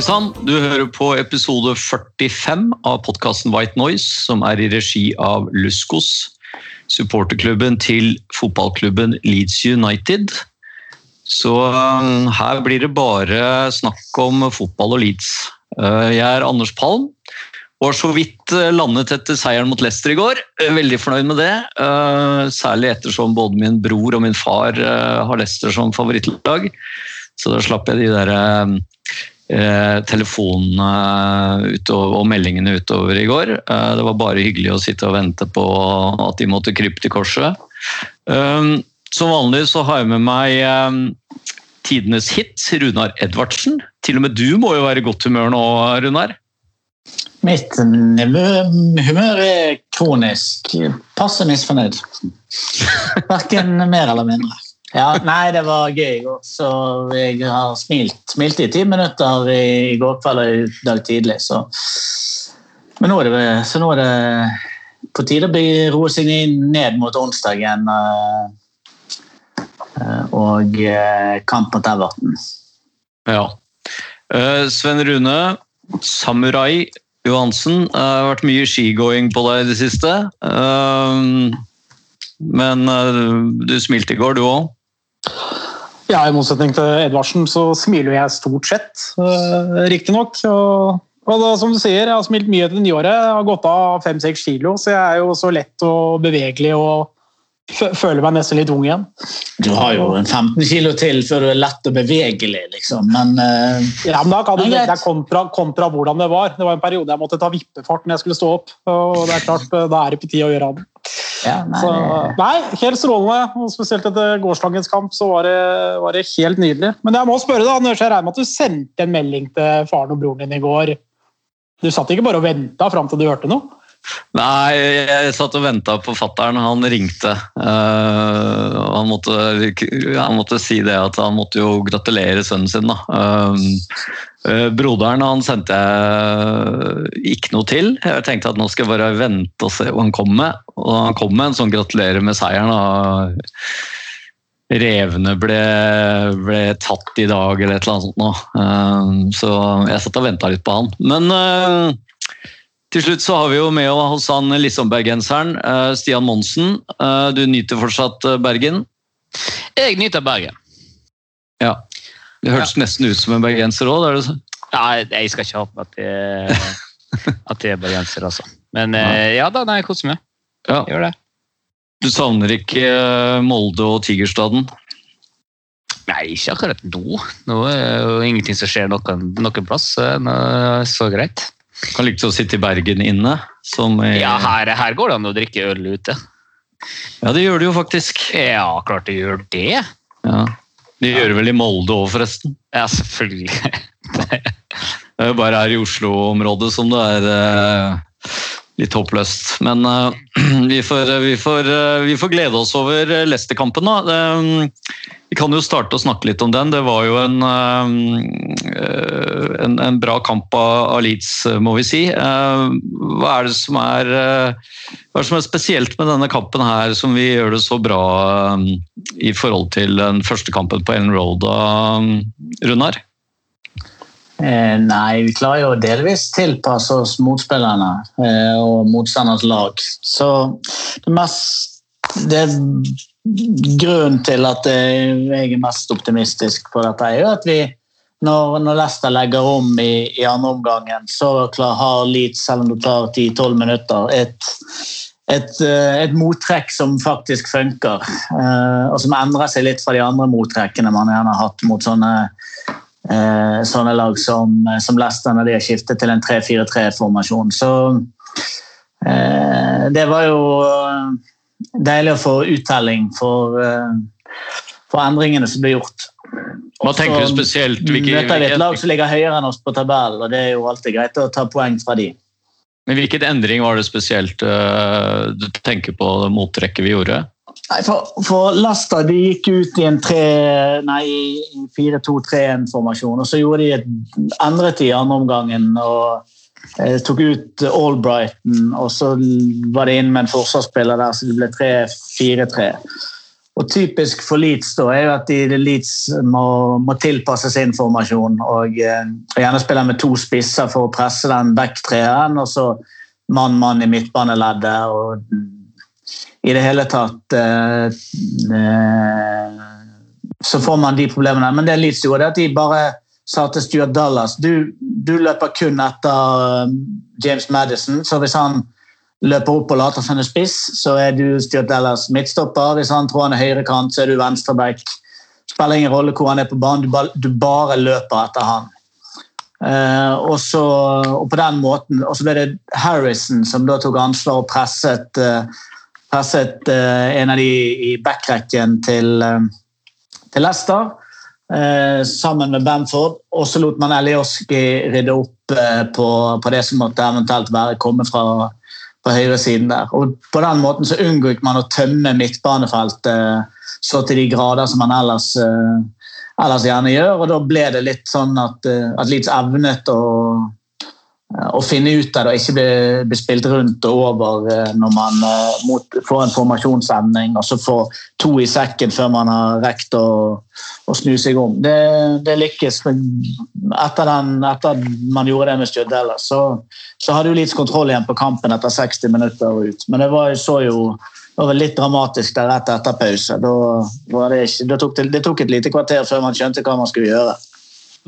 Hei sann, du hører på episode 45 av podkasten White Noise, som er i regi av Luskos, supporterklubben til fotballklubben Leeds United. Så um, her blir det bare snakk om fotball og Leeds. Uh, jeg er Anders Palm. Var så vidt uh, landet etter seieren mot Leicester i går. Uh, Veldig fornøyd med det. Særlig ettersom både min bror og min far har Leicester som favorittlag. Så da slapp jeg de der um, telefonene utover, og meldingene utover i går. Eh, det var bare hyggelig å sitte og vente på at de måtte krype til korset. Um, som vanlig så har jeg med meg um, tidenes hit, Runar Edvardsen. Til og med du må jo være i godt humør nå, Runar? Mitt humør er kronisk. Passe misfornøyd. Verken mer eller mindre. Ja, nei, det var gøy i går. Så jeg har smilt, smilt i ti minutter i, går kveld og i dag tidlig. Så. Men nå er, det, så nå er det på tide å bli- roe seg ned mot onsdagen. eh, eh, Og eh, kamp mot Everton. Ja. Sven Rune, Samurai Johansen. Det har vært mye skigåing på deg i det siste. Men du smilte i går, du òg? Ja, I motsetning til Edvardsen så smiler jeg stort sett, uh, riktignok. Og, og da, som du sier, jeg har smilt mye til nyåret. Jeg har gått av fem-seks kilo, så jeg er jo så lett og bevegelig og føler meg nesten litt ung igjen. Du har jo en 15 kilo til før du er lett og bevegelig, liksom. Men uh, Ja, men da kan du Det er deg kontra, kontra hvordan det var. Det var en periode jeg måtte ta vippefart når jeg skulle stå opp. og det er klart, uh, Da er det på tide å gjøre av det. Ja, nei, Så, nei, helt strålende. og Spesielt etter gårsdagens kamp så var det, var det helt nydelig. Men jeg må spørre deg, Anders, jeg regner med at du sendte en melding til faren og broren din i går. Du satt ikke bare og venta fram til du hørte noe? Nei, jeg satt og venta på fattern. Han ringte. Uh, han, måtte, han måtte si det at han måtte jo gratulere sønnen sin. Da. Eh, broderen han sendte jeg ikke noe til. Jeg tenkte at nå skal jeg bare vente og se hva han kom med. Og han kom med en sånn 'gratulerer med seieren'. Da. Revene ble, ble tatt i dag, eller et eller annet sånt. noe. Uh, så jeg satt og venta litt på han. Men til slutt så har vi jo med oss han Lissom-bergenseren, eh, Stian Monsen. Eh, Du nyter fortsatt eh, Bergen? Jeg nyter Bergen. Ja. Det hørtes nesten ut som en bergenser òg. Nei, jeg skal ikke håpe at det, at det er bergenser, altså. Men ja, ja da, nei, jeg koser meg. Ja. Gjør det. Du savner ikke Molde og Tigerstaden? Nei, ikke akkurat nå. Nå er jo ingenting som skjer noen, noen plass. Nå er det så greit. Kan like å sitte i Bergen inne. Som i, Ja, her, her går det an å drikke øl ute. ja, det gjør det jo faktisk. Ja, klart det gjør det. Ja. De gjør det vel i Molde òg, forresten. Ja, selvfølgelig. Det er jo bare her i Oslo-området som det er eh, litt håpløst. Men uh, vi, får, vi, får, uh, vi får glede oss over eh, Leicester-kampen. da. Det, vi kan jo starte å snakke litt om den. Det var jo en, uh, en, en bra kamp av, av Leeds, eh, må vi si. Eh, Hva er er, eh, hva er det som er spesielt med denne kampen her, som vi gjør det så bra eh, i forhold til den første kampen på Ellen Road, da, Runar? Eh, nei, vi klarer jo delvis tilpasse oss motspillerne eh, og motstanders lag. Så det mest det Grunnen til at jeg er mest optimistisk på dette, er jo at vi når, når Leicester legger om i, i andre omgangen, så klar, har Leeds, selv om det tar 10-12 minutter, et, et, eh, et mottrekk som faktisk funker. Og som endrer seg litt fra de andre mottrekkene man gjerne har hatt mot sånne eh, sånne lag som, som Leicester når de har skiftet til en 3-4-3-formasjon. Så eh, det var jo eh, deilig å få uttelling for, eh, for endringene som ble gjort. Hva tenker du spesielt? Hvilke, møter vi et lag som ligger høyere enn oss på tabellen, og det er jo alltid greit å ta poeng fra de. men hvilken endring var det spesielt eh, du tenker på mottrekket vi gjorde? Nei, for, for Lasta de gikk ut i en tre- nei, 4-2-3-1-formasjon, og så gjorde de et endret i andre omgangen og eh, tok ut Albrighton, og så var det inn med en forsvarsspiller der, så det ble 3-4-3. Og Typisk for Leeds da, er jo at de Leeds må, må tilpasse sin formasjon og eh, gjerne spille med to spisser for å presse den back-treeren, og så mann-mann i midtbaneleddet. og i det hele tatt eh, eh, så får man de problemene. Men det Leeds gjorde, at de bare sa til Stuart Dallas du, du løper kun etter eh, James Madison, så hvis han løper opp og later som en spiss, så er du Stuart Dallas midtstopper. Hvis han tror han er høyrekant, så er du venstreback. Spiller ingen rolle hvor han er på banen, du bare, du bare løper etter han. Uh, og, så, og på den måten, og så ble det Harrison som da tok ansvar og presset presset eh, en av de i backrekken til, eh, til Leicester. eh, sammen med Bamford. Og så lot man Elioski rydde opp eh, på, på det som måtte eventuelt være komme fra, fra høyresiden der. Og på den måten så unngikk man å tømme midtbanefeltet eh, så til de grader som man ellers, eh, ellers gjerne gjør. Og da ble det litt sånn at, at Leeds evnet å å finne ut av det og ikke bli, bli spilt rundt og over eh, når man eh, mot, får en formasjonsendring og så får to i sekken før man har rekt å, å snu seg om. Det, det lykkes. Etter, at man gjorde det med Stjørdal, så, så hadde jo Leeds kontroll igjen på kampen etter 60 minutter og ut. Men det var, jo det var litt dramatisk der rett etter pause. Da, det, ikke, da tok det, det tok et lite kvarter før man skjønte hva man skulle gjøre.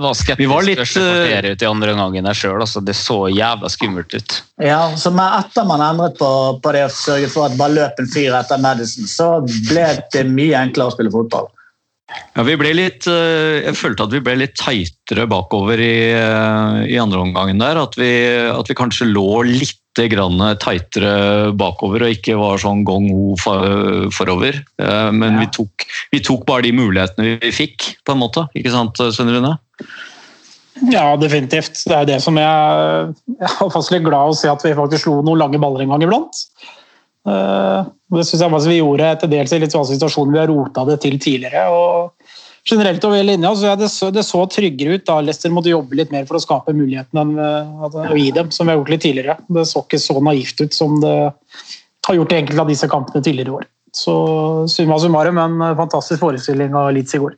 Var skeptisk Vi var litt, første kvarteret ut i andre omgangen der sjøl. Altså, det så jævla skummelt ut. Ja, så med etter man endret på, på det å sørge for at bare løp en fyr etter Madison, så ble det mye enklere å spille fotball. Ja, vi ble litt, eh, jeg følte at vi ble litt teitere bakover i, eh, i andre omgangen der. At vi, at vi kanskje lå litt grann teitere bakover og ikke var sånn gong ho forover. Eh, Men Ja. vi, tok, vi tok bare de mulighetene vi fikk, på en måte. Ikke sant, Svein Rune? Ja, definitivt. Det er det som jeg, jeg er faktisk litt glad å se at vi faktisk slo noen lange baller en gang iblant. Eh, Det synes jeg faktisk vi gjorde til dels i litt sånne situasjoner vi har rota det til tidligere. og Generelt over linja så det, så, det så tryggere ut da Leicester måtte jobbe litt mer for å skape mulighetene enn eh, å gi dem, som vi har gjort litt tidligere. Det så ikke så naivt ut som det har gjort i enkelte av disse kampene tidligere i år. Så summa summarum en fantastisk forestilling av Leeds i går.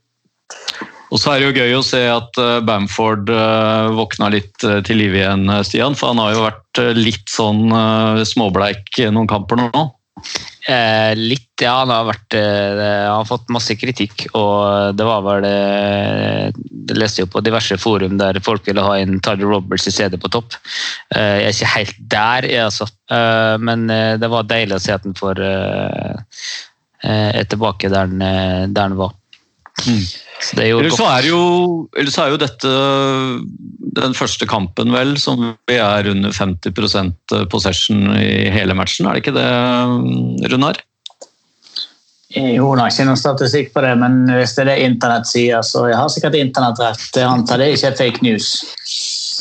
Og så er det jo gøy å se at eh, Bamford eh, våkna litt eh, til live igjen, eh, Stian. For han har jo vært eh, litt sånn eh, småbleik noen kamper nå. Eh, litt, ja. Han har, vært, eh, han har fått masse kritikk, og det var vel eh, Det leste jeg på diverse forum der folk ville ha inn Tyler Roberts i stedet på topp. Eh, jeg er ikke helt der, jeg, altså. Eh, men eh, det var deilig å se at han får er tilbake der han, der han var. Mm. Så det Ellers så er jo, ellers så er jo dette den første kampen, vel, som vi er under 50% possession i hele matchen. Er det ikke det, Runar? Jo, det er ikke noen statistikk på det, men hvis det er det internett sier, så jeg har sikkert internett rett. Jeg antar det ikke er fake news.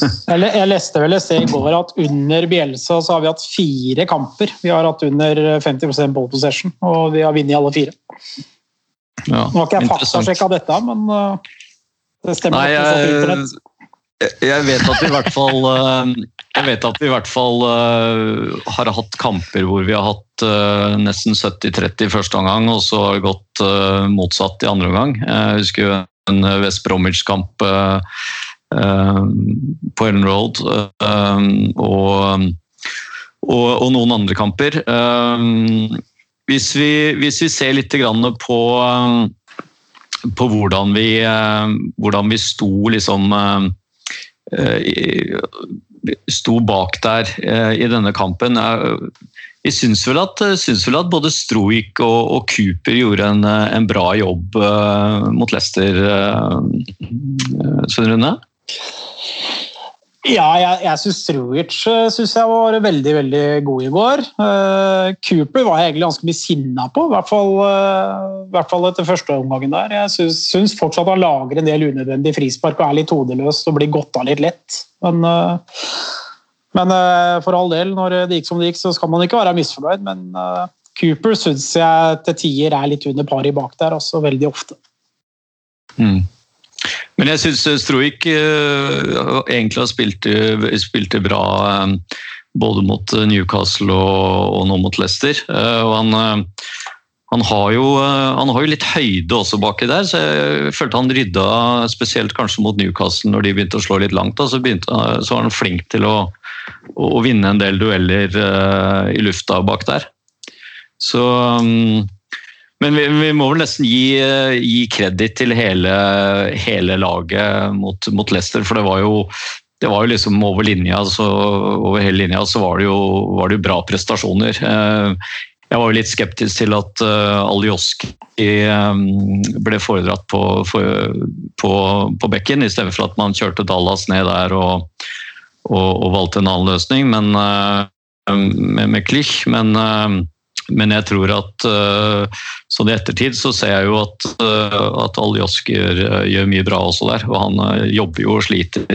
Jeg, leste vel et sted i går at under Bielsa så har vi hatt fire kamper. Vi har hatt under 50 ball possession, og vi har vunnet alle fire. Ja, Nå har ikke jeg faktasjekka dette, men uh, det stemmer. Nei, jeg, jeg vet at vi i hvert fall eh, Jeg vet at vi i hvert fall eh, har hatt kamper hvor vi har hatt eh, nesten 70-30 i første omgang, og så har det gått eh, motsatt i andre omgang. Jeg husker en West Bromwich-kamp eh, eh, på Ellen Road eh, og, og, og noen andre kamper. Eh, hvis, vi, hvis vi ser litt på eh, på hvordan vi, eh, hvordan vi sto liksom eh, eh, sto bak der eh, i denne kampen. Eh, Vi syns vel vel at både Stroik og, og Cooper gjorde en, en bra jobb mot Leicester, Svein Rune? Ja, jeg, jeg syns Struic eh, synes jeg var veldig veldig god i går. Uh, Cooper var jeg egentlig ganske mye sinna på, i hvert fall, uh, hvert fall etter første omgangen der. Jeg syns, fortsatt han lager en del unødvendig frispark og er litt hodeløs og blir godta litt lett. Men, uh, men for all del, når det gikk som det gikk, så skal man ikke være misfornøyd. Men Cooper syns jeg til tider er litt under paret bak der, også veldig ofte. Mm. Men jeg syns Stroik uh, egentlig har spilt, uh, spilt bra både mot Newcastle og, og nå mot Leicester. og han, han, har jo, han har jo litt høyde også baki der, så jeg følte han rydda spesielt kanskje mot Newcastle når de begynte å slå litt langt. Da, så, begynte, så var han flink til å, å vinne en del dueller i lufta bak der. Så um, men vi, vi, må vel nesten gi, gi kreditt til hele, hele laget mot, mot, Leicester, for det var jo det var jo liksom over linja, så, over hele linja så var det, jo, var det jo bra prestasjoner. Eh, jeg var jo litt skeptisk til at uh, Aljoski um, ble foredratt på, på, på bekken, i stedet for at man kjørte Dallas ned der og, og, og valgte en annen løsning men, med, med Klich. Men men jeg tror at uh, sånn i ettertid så ser jeg jo at, uh, at Aljosk gjør, gjør, mye bra også der. Og han jobber jo og sliter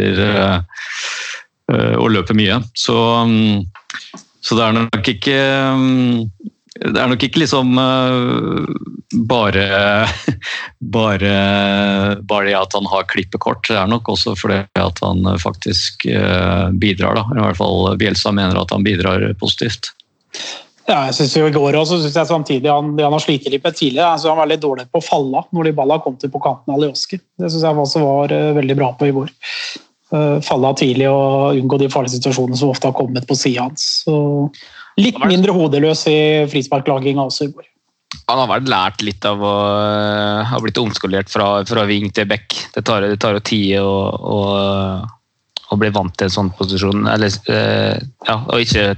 og løper mye. Så, um, så, det er nok ikke um, det er nok ikke liksom bare, bare, bare det at han har klippekort. Det er nok også fordi at han faktisk bidrar. Da. I hvert fall Bjelsa mener at han bidrar positivt. Ja, jeg synes jo I går også synes jeg samtidig han, han har slitt litt med tidligere. Altså han var veldig dårlig på å falle når de balla kom til på kanten av Alioski. Det synes jeg også var uh, veldig bra på i går. Uh, falle av tidlig og unngå de farlige situasjonene som ofte har kommet på sida hans. Så litt mindre hodeløs i frisparklaginga også i går. Han har vel lært litt av å uh, ha blitt omskolert fra, fra ving til back. Det tar, jo tid å, bli vant til en sånn posisjon. Eller, ja, og ikke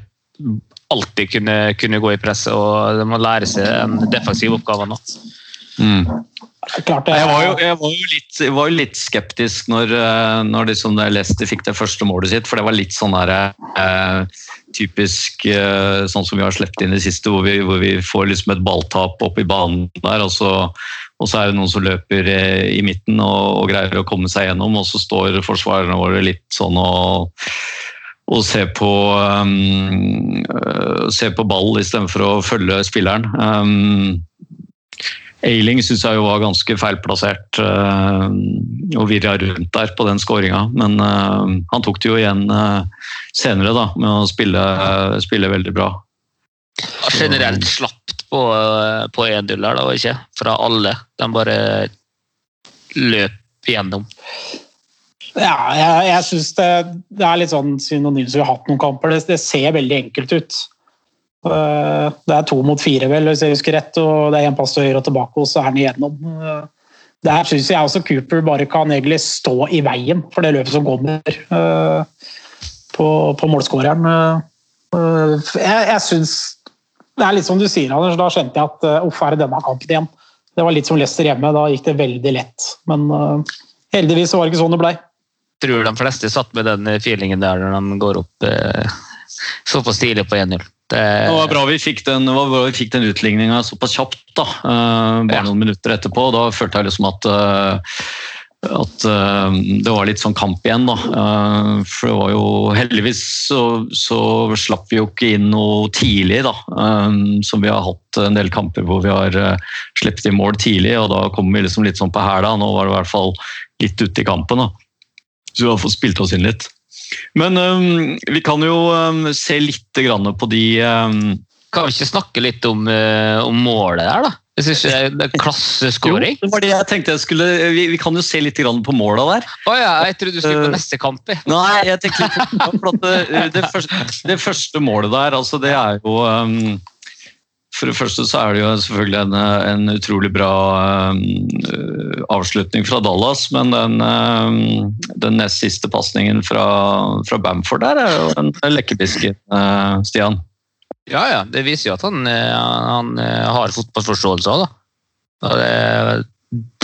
alltid kunne, kunne, gå i presset, og de må lære seg en defensiv oppgave nå. Mm. Klart, jeg, var jo, jeg var jo, litt, var jo litt, skeptisk når, eh, når liksom Leicester fikk det første målet sitt, for det var litt sånn der, eh, typisk eh, sånn som vi har sluppet inn i det siste, hvor vi, hvor vi får liksom et balltap opp i banen der, og så, og så er det noen som løper eh, i midten og, og, greier å komme seg gjennom, og så står forsvarerne våre litt sånn og og se på, um, se på ball istedenfor å følge spilleren. Um, Ailing syns jeg jo var ganske feilplassert uh, og virra rundt der på den skåringa. Men uh, han tok det jo igjen uh, senere da, med å spille, spille veldig bra. Generelt slapt på, på 1-0 her, da, ikke? Fra alle. De bare løp igjennom. Ja, jeg, jeg syns det, det, er litt sånn synonymt som vi har hatt noen kamper. Det, det, ser veldig enkelt ut. Eh, det er to mot fire, vel, hvis jeg husker rett, og det er én pass til høyre og tilbake, og så er han igjennom. Eh, der syns jeg også Cooper bare kan egentlig stå i veien for det løpet som kommer eh, på, på målskåreren. Jeg, jeg syns Det er litt som du sier, Anders. Da skjønte jeg at uff, er det denne kampen igjen? Det var litt som Leicester hjemme. Da gikk det veldig lett. Men heldigvis var det ikke sånn det blei tror de fleste satt med den feelingen der når de går opp eh, såpass tidlig på 1-0. Det, det, var bra vi fikk den, den utligninga såpass kjapt, da. Eh, bare ja. noen minutter etterpå. Da følte jeg liksom at, eh, at uh, det var litt sånn kamp igjen, da. for det var jo Heldigvis så, så, slapp vi jo ikke inn noe tidlig, da. som vi har hatt en del kamper hvor vi har sluppet i mål tidlig, og da kommer vi liksom litt sånn på hæla. Nå var det i hvert fall litt ute i kampen, da. Så vi har fått spilt oss inn litt. Men um, vi kan jo um, se litt på de um... Kan vi ikke snakke litt om, uh, om målet der, da? Jeg synes det er Klasseskåring. Jo, det var det jeg tenkte jeg skulle Vi, vi kan jo se litt på måla der. Å oh, ja, jeg trodde du skulle på uh, neste kamp. Nei, jeg tenkte litt på, det, det, første, det, første, målet der, altså det er jo um, for det første så er det jo selvfølgelig en, en utrolig bra uh, avslutning fra Dallas, men den, uh, den nest siste pasningen fra, fra, Bamford der er jo en lekkerbisken, uh, Stian. Ja, ja. Det viser jo at han, han har fotballforståelse òg, da. det er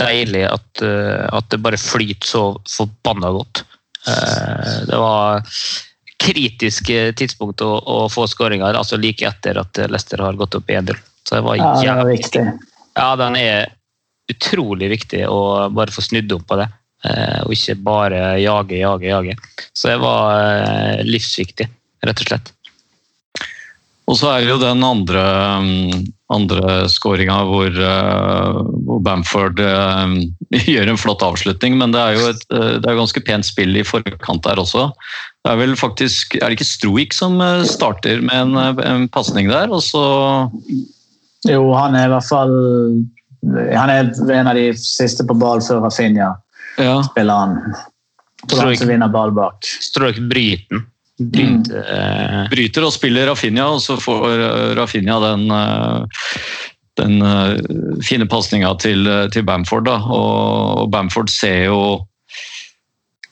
deilig at, at, det bare flyter så forbanna godt. Eh, Det var kritisk tidspunkt å, å få skåringer, altså like etter at Leicester har gått opp 1-0. Så det var Ja, det jævlig viktig. Ja, den er utrolig viktig å bare få snudd om på det. eh, Og ikke bare jage, jage, jage. Så det var eh, livsviktig, rett og slett. Og så er det jo den andre, mm, andre skåringa hvor, eh, hvor Bamford gjør en flott avslutning, men det er jo et det er ganske pent spill i forkant der også. Det er vel faktisk, er det ikke Stroik som eh, starter med en, eh, en pasning der, og så Jo, han er i hvert fall Han er en av de siste på ball før Rafinha ja, spiller han. Stroik, som vinner ball bak. Stroik bryten. Bryt, eh, bryter og spiller Rafinha, og så får eh, Rafinha den, den fine pasninga til, til Bamford. Da. Og Bamford ser jo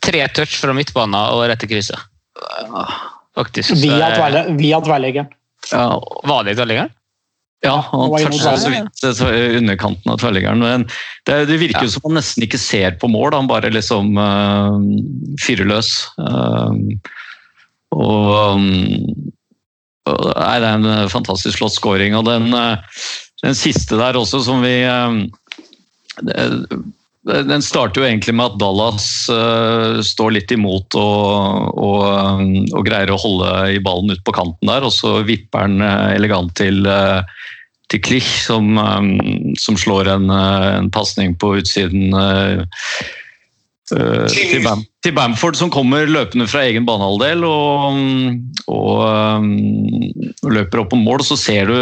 tre touch fra midtbanen og rett i krysset. Faktisk. Via, tverle, via tverrleggeren. ja, Var det italieneren? Ja, og toucher så vidt underkanten av tverrleggeren. Men det, det virker jo som han nesten ikke ser på mål, han bare liksom uh, fyrer løs. Uh, og um, Nei, det er en fantastisk flott scoring. Og den, den siste der også, som vi den starter jo egentlig med at Dallas uh, står litt imot og, og, og greier å holde i ballen ut på kanten der, og så vipper han eh, elegant til, uh, til Klich, som, um, som slår en, uh, pasning på utsiden eh, til, Bam, til Bamford, som kommer løpende fra egen banehalvdel og, og, um, løper opp på mål. Så ser du,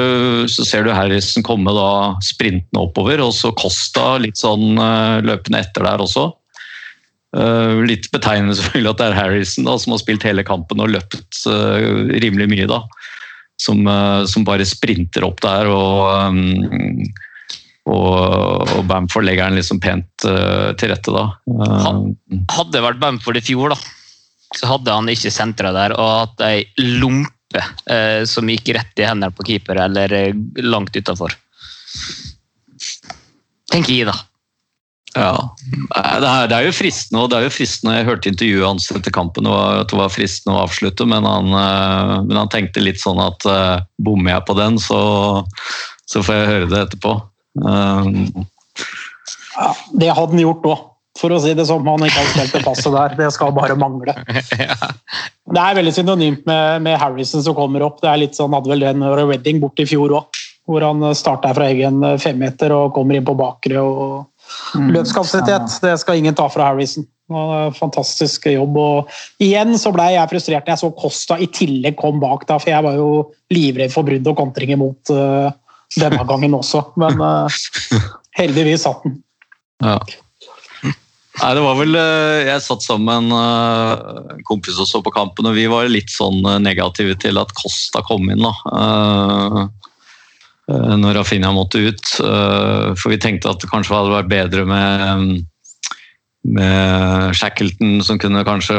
så ser du Harrison komme da sprintende oppover, og så Costa litt sånn eh, løpende etter der også. Uh, litt betegnende selvfølgelig at det er Harrison da, som har spilt hele kampen og løpt uh, rimelig mye. da. Som, uh, som bare sprinter opp der og um, og, og Bamford legger den liksom pent uh, til rette da. Uh, Hadde det vært Bamford i fjor, da, så hadde han ikke sentra der og hatt ei lompe uh, som gikk rett i hendene på keeper eller langt utafor. Tenker jeg, da. Ja. Det er, det er jo fristende, og det er jo fristende Jeg hørte intervjuet hans etter kampen, og at det var fristende å avslutte, men han, men han tenkte litt sånn at bommer jeg på den, så, så får jeg høre det etterpå. Um, Ja, det hadde han gjort òg, for å si det som. Han ikke hadde spilt det passet der. Det skal bare mangle. Det er veldig synonymt med, med Harrison som kommer opp. Det er litt sånn, hadde vel den Redding bort i fjor òg, hvor han starta fra egen femmeter og kommer inn på bakre. og Løpskapasitet, det skal ingen ta fra Harrison. Fantastisk jobb. og Igjen så ble jeg frustrert når jeg så Costa i tillegg kom bak, da, for jeg var jo livredd for brudd og kontring imot eh, denne gangen også. Men uh, heldigvis satt den. Ja. Nei, det var vel eh, Jeg satt sammen med en eh, kompis og så på kampen, og vi var litt sånn negative til at Costa kom inn. da. Når Rafinha måtte ut. For vi tenkte at det kanskje hadde vært bedre med med Shackleton, som kunne kanskje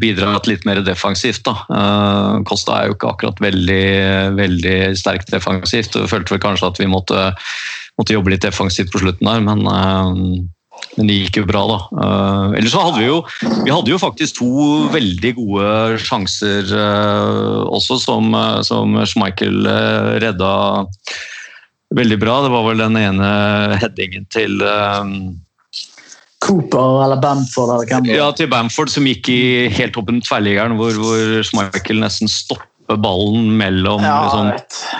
bidratt litt mer defensivt. da. Costa er jo ikke akkurat veldig, veldig sterkt defensivt. og følte vel kanskje at vi måtte, måtte jobbe litt defensivt på slutten der, men, eh, men det gikk jo bra, da. Uh, ellers så hadde vi jo vi hadde jo faktisk to veldig gode sjanser også, som, som Schmeichel redda veldig bra. Det var vel den ene headingen til eh, Cooper eller Bamford eller hvem ja, til Bamford som gikk i helt oppen tverrliggeren, hvor, hvor Schmeichel nesten stopper ballen mellom Ja, liksom,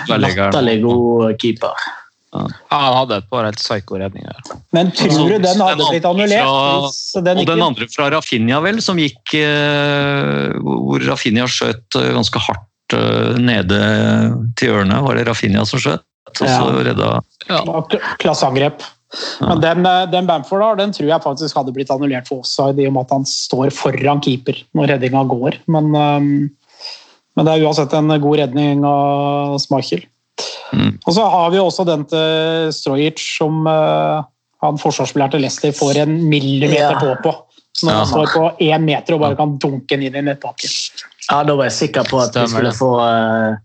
tverrliggeren. Latterlig god keeper. Ja, han hadde et par helt psyko-redninger. Men tror du den hadde Den blitt annullert? fra- den Og den andre fra Rafinha, vel, som gikk eh, Hvor Rafinha skjøt eh, ganske hardt eh, nede til ørene. Var det Rafinha som skjøt? Og så Ja. redda ja. Klasseangrep. Men den, eh, den Bamford har, den tror jeg faktisk hadde blitt annullert for offside, i og med at han står foran keeper når redninga går. Men, ehm, men det er uansett en god redning av Schmeichel. Mm. Og så har vi også den til Strojic, som eh, han forsvarsspilleren til Leicester får en millimeter Ja. på på. Når han Ja. står på én meter og bare kan dunke den inn i nettbakken. Ja, da var jeg sikker på at vi skulle få eh,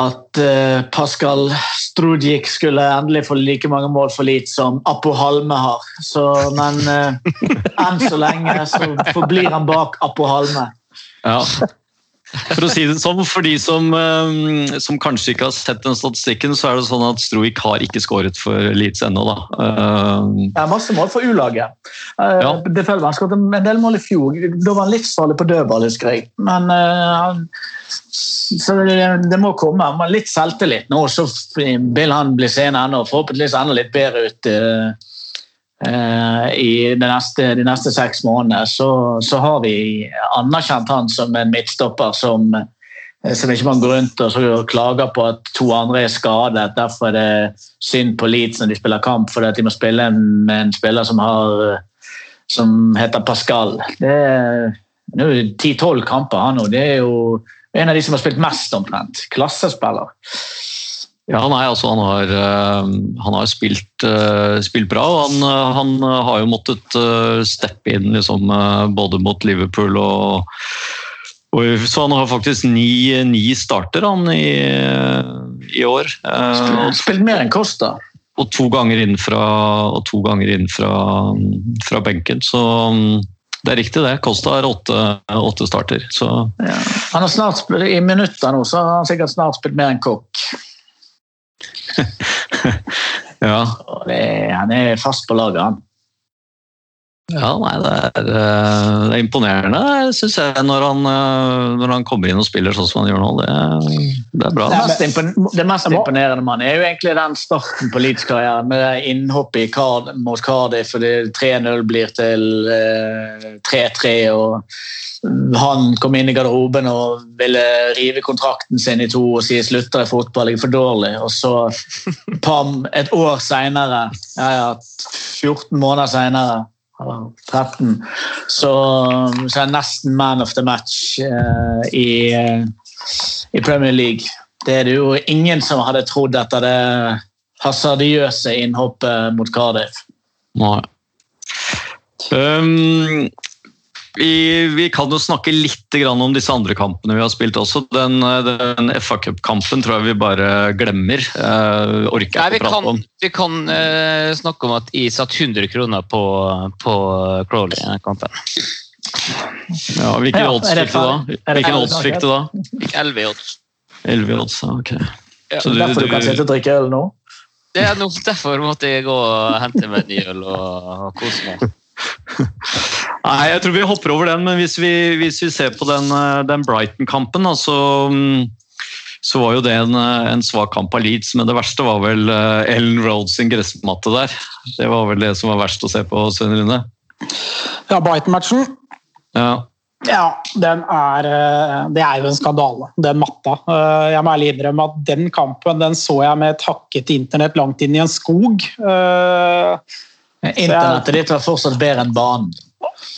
At eh, Pascal Strudjik skulle endelig få like mange mål for lite som Appo Halme har. Så, men eh, enn så lenge så forblir han bak Appo Halme. Ja. For å si det sånn, for de som, eh, som kanskje ikke har sett den statistikken, så er det sånn at Stroik har ikke skåret for Leeds ennå, da. Det er masse mål for U-laget. Eh, Ja. Det føler Han skåret en del mål i fjor. Da var han livsfarlig på dødball, husker jeg. Men eh, så det, det må komme. Litt selvtillit nå, så vil han bli seende ennå. Forhåpentligvis enda litt bedre ut eh, eh, i de neste, de neste seks månedene. Så, så har vi anerkjent han som en midtstopper som eh, som ikke man går rundt og klager på at to andre er skadet. Derfor er det synd på Leeds når de spiller kamp, fordi at de må spille med en spiller som, har, som heter Pascal. Det er nå er det 10-12 kamper han nå. Det er jo en av de som har spilt mest, omtrent. Klassespiller. Ja, nei, altså han har, eh, han har spilt, eh, spilt bra. og Han, eh, han har jo måttet steppe inn liksom, både mot Liverpool og, og Så han har faktisk ni, ni starter han i, i år. Spilt, Spilt mer enn Costa. og to ganger inn fra, og to ganger inn fra, fra benken. Så mm, det er riktig, det. Costa har åtte, åtte starter. Så Ja. Han har snart I minutter nå så har han sikkert snart spilt mer enn Kokk. Ja. Han er fast på laget, han. Ja, nei, det er, eh, det er imponerende, syns jeg, når han, eh, når han kommer inn og spiller sånn som han gjør nå. Det, det er bra. Det mest, impon det mest imponerende man er jo egentlig den starten på Leeds-karrieren med innhoppet Card mot Cardiff, fordi 3-0 blir til eh, 3-3. og Han kom inn i garderoben og ville rive kontrakten sin i to og si 'slutter i fotball, jeg er for dårlig'. Og så pam, et år seinere, ja, ja, 14 måneder seinere 13. Så, så er jeg nesten man of the match eh, i, eh, i Premier League. Det er det jo ingen som hadde trodd etter det hasardiøse innhoppet mot Cardiff. Nei. Um, vi, vi kan jo snakke litt grann om disse andre kampene vi har spilt også. Den, den FA Cup-kampen tror jeg vi bare glemmer. Uh, orker Nei, vi ikke å prate kan, om. vi kan uh, snakke om at jeg satt 100 kroner på, på Crawley i den kampen. Ja, hvilke Ja, odds fikk du da? Hvilken odds fikk du da? Fikk 11 i odds. 11 odds, ja, ok. Så du, Derfor du kan sitte du, og drikke øl nå? Det er nok derfor måtte jeg gå og hente meg en ny øl og, og kose meg. Nei, jeg tror vi hopper over den, men hvis vi, hvis vi ser på den, eh, den Brighton-kampen, altså så, var jo det en, eh, en svak kamp av Leeds, men det verste var vel eh, Ellen Rhodes sin gressmatte der. Det var vel det som var verst å se på, Svein Rune. Ja, Brighton-matchen. Ja. Ja, den er, det er jo en skandale, den matta. Jeg må ærlig innrømme at den kampen den så jeg med et hakket internett langt inn i en skog. Internettet ditt var fortsatt bedre enn banen.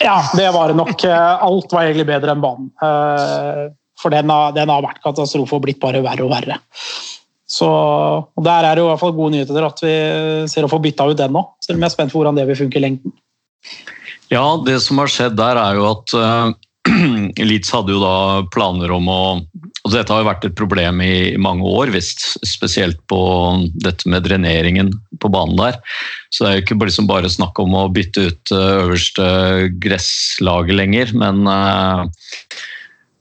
Ja, det var det nok. Eh, Alt var egentlig bedre enn banen. Eh, For den har, den har vært katastrofe og blitt bare verre og verre. Så og Der er det jo i hvert fall gode nyheter at vi ser å få bytta ut den nå. Selv om jeg er spent på hvordan det vil funke i lengden. Ja, det som har skjedd der er jo at uh, Leeds hadde jo da planer om å og Dette har jo vært et problem i mange år, visst. Spesielt på dette med dreneringen på banen der. Så det er jo ikke liksom bare snakk om å bytte ut eh, øverste gresslaget lenger, men uh,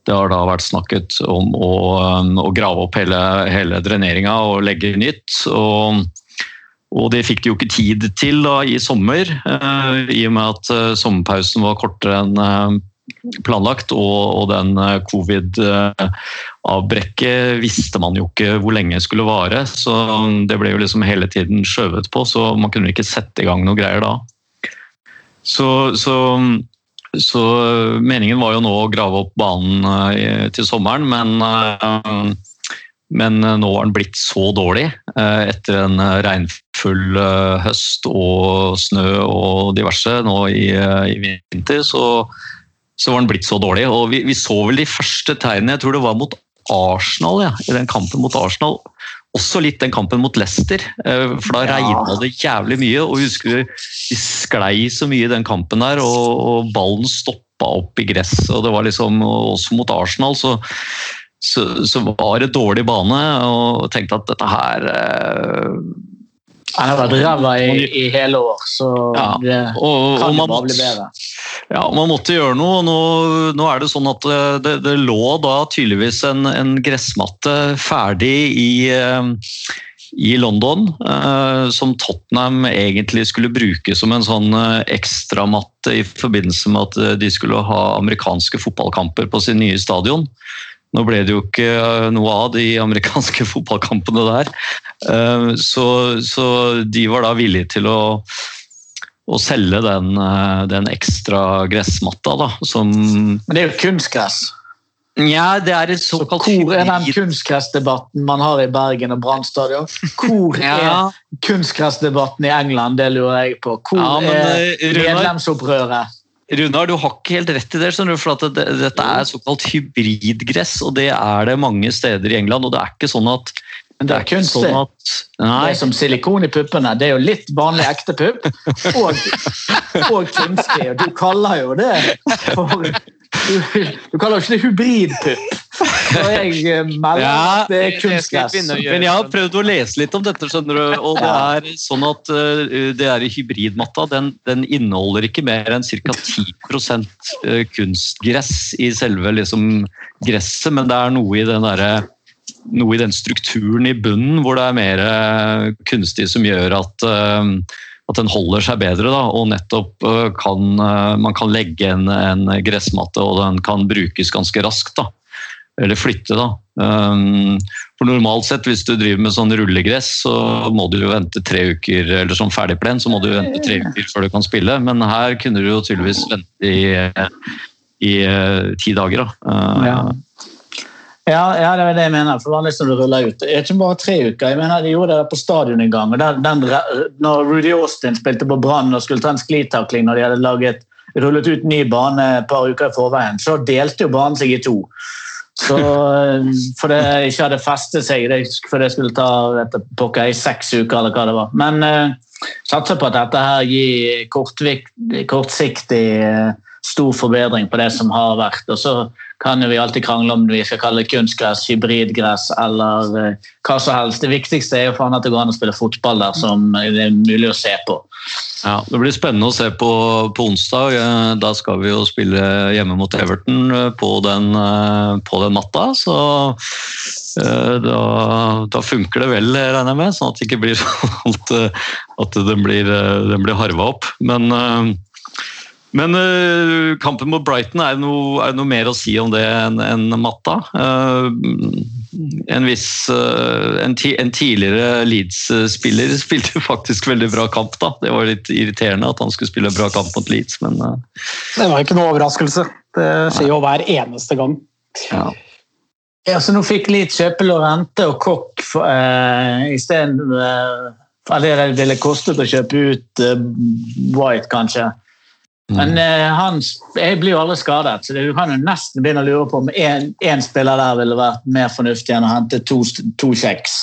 det har da vært snakket om å, um, å grave opp hele, hele dreneringa og legge nytt. og og det fikk de jo ikke tid til da, i sommer, eh, i og med at eh, sommerpausen var kortere enn eh, planlagt. Og, og den eh, covid-avbrekket visste man jo ikke hvor lenge skulle vare. Så det ble jo liksom hele tiden skjøvet på, så man kunne ikke sette i gang noe greier da. Så, så, så meningen var jo nå å grave opp banen eh, til sommeren, men eh, men nå har den blitt så dårlig eh, etter en regnfull eh, høst og snø og diverse nå i, eh, i vinter, så, så var den blitt så dårlig. Og vi, vi så vel de første tegnene, jeg tror det var mot Arsenal, ja, i den kampen mot Arsenal. Også litt den kampen mot Leicester, eh, for da Ja. regna det jævlig mye. og husker vi, sklei så mye i den kampen der, og, og ballen stoppa opp i gress. og det var liksom, Også mot Arsenal så så, så var det dårlig bane, og tenkte at dette her eh, Han har vært ræva i, i hele år, så Ja, det Og, kan og jo man, bare bli bedre. ja, man måtte gjøre noe. Nå, nå er det sånn at eh, det, det lå da tydeligvis en, en gressmatte ferdig i, eh, i London, eh, som Tottenham egentlig skulle bruke som en sånn ekstramatte i forbindelse med at de skulle ha amerikanske fotballkamper på sin nye stadion. Nå ble det jo ikke eh, noe av de amerikanske fotballkampene der, Eh, så, så de var da villige til å å selge den, eh, den ekstra gressmatta, da, som Men det er jo kunstgress. Nja, det er et Så såkalt hvor er den kunstgressdebatten man har i Bergen og Brann stadion? Hvor Ja. er kunstgressdebatten i England? Det lurer jeg på. Hvor Ja, men, er medlemsopprøret? Runar, du har ikke helt rett i det, for at det, dette er såkalt hybridgress, og det er det mange steder i England. og det er ikke sånn at Men det er ikke kunstig. sånn at, Det nei, er som silikon i puppene. Det er jo litt vanlig ekte pupp og, og kunstig. Og du kaller jo det for Du, du kaller jo ikke det hybridpupp. Jeg eh, melder Ja, det er det kunstgress. Men jeg har prøvd å lese litt om dette, skjønner du. Og det er sånn at uh, det er i hybridmatta. Den, den inneholder ikke mer enn ca. 10 uh, kunstgress i selve liksom, gresset, men det er noe i den derre noe i den strukturen i bunnen hvor det er mer eh, kunstig som gjør at, eh, at den holder seg bedre. Da, og nettopp eh, kan man kan legge en, en gressmatte og den kan brukes ganske raskt. Da. Eller flytte, da. Um, for normalt sett, hvis du driver med sånn rullegress, så må du jo vente tre uker, eller sånn ferdigplen, så må du vente tre uker før du kan spille. Men her kunne du jo tydeligvis vente i, i ti dager, da. Uh, Ja. Ja, ja, det er det jeg mener. For vanligvis når du ruller ut. Det er ikke bare tre uker. Jeg mener, De gjorde det på stadion en gang. og der, den, når Rudy Austin spilte på Brann og skulle ta en sklitakling når de hadde laget, rullet ut ny bane et par uker i forveien, så delte jo banen seg i to. Så, for det ikke hadde festet seg, det, for det skulle ta pokker i seks uker eller hva det var. Men uh, satser på at dette her gir kortsiktig uh, stor forbedring på det som har vært. Og så kan jo vi alltid krangle om vi skal kalle det kunstgress, hybridgress eller eh, hva som helst. Det viktigste er jo faen at det går an å spille fotball der som det er mulig å se på. Ja, Det blir spennende å se på, på onsdag. Eh, Da skal vi jo spille hjemme mot Everton eh, på den, på den matta. Så da, da funker det vel, regner jeg med. Sånn at det ikke blir sånn at, at den, blir, den blir harva opp. Men, men uh, kampen mot Brighton, er det noe, er det noe mer å si om det enn en matta? Uh, en viss uh, en, ti, en tidligere Leeds-spiller spilte faktisk veldig bra kamp. da. Det var litt irriterende at han skulle spille bra kamp mot Leeds, men Det var ikke noe overraskelse. Det skjer jo hver eneste gang. ja. Ja, så nå fikk Leeds kjøpe Lorente og Kokk for, eh, isteden eh, Eller det ville kostet å kjøpe ut eh, White, kanskje. Men eh, han, blir jo aldri skadet, så det, du kan jo nesten begynne å lure på om én spiller der ville vært mer fornuftig enn å hente to, to kjeks.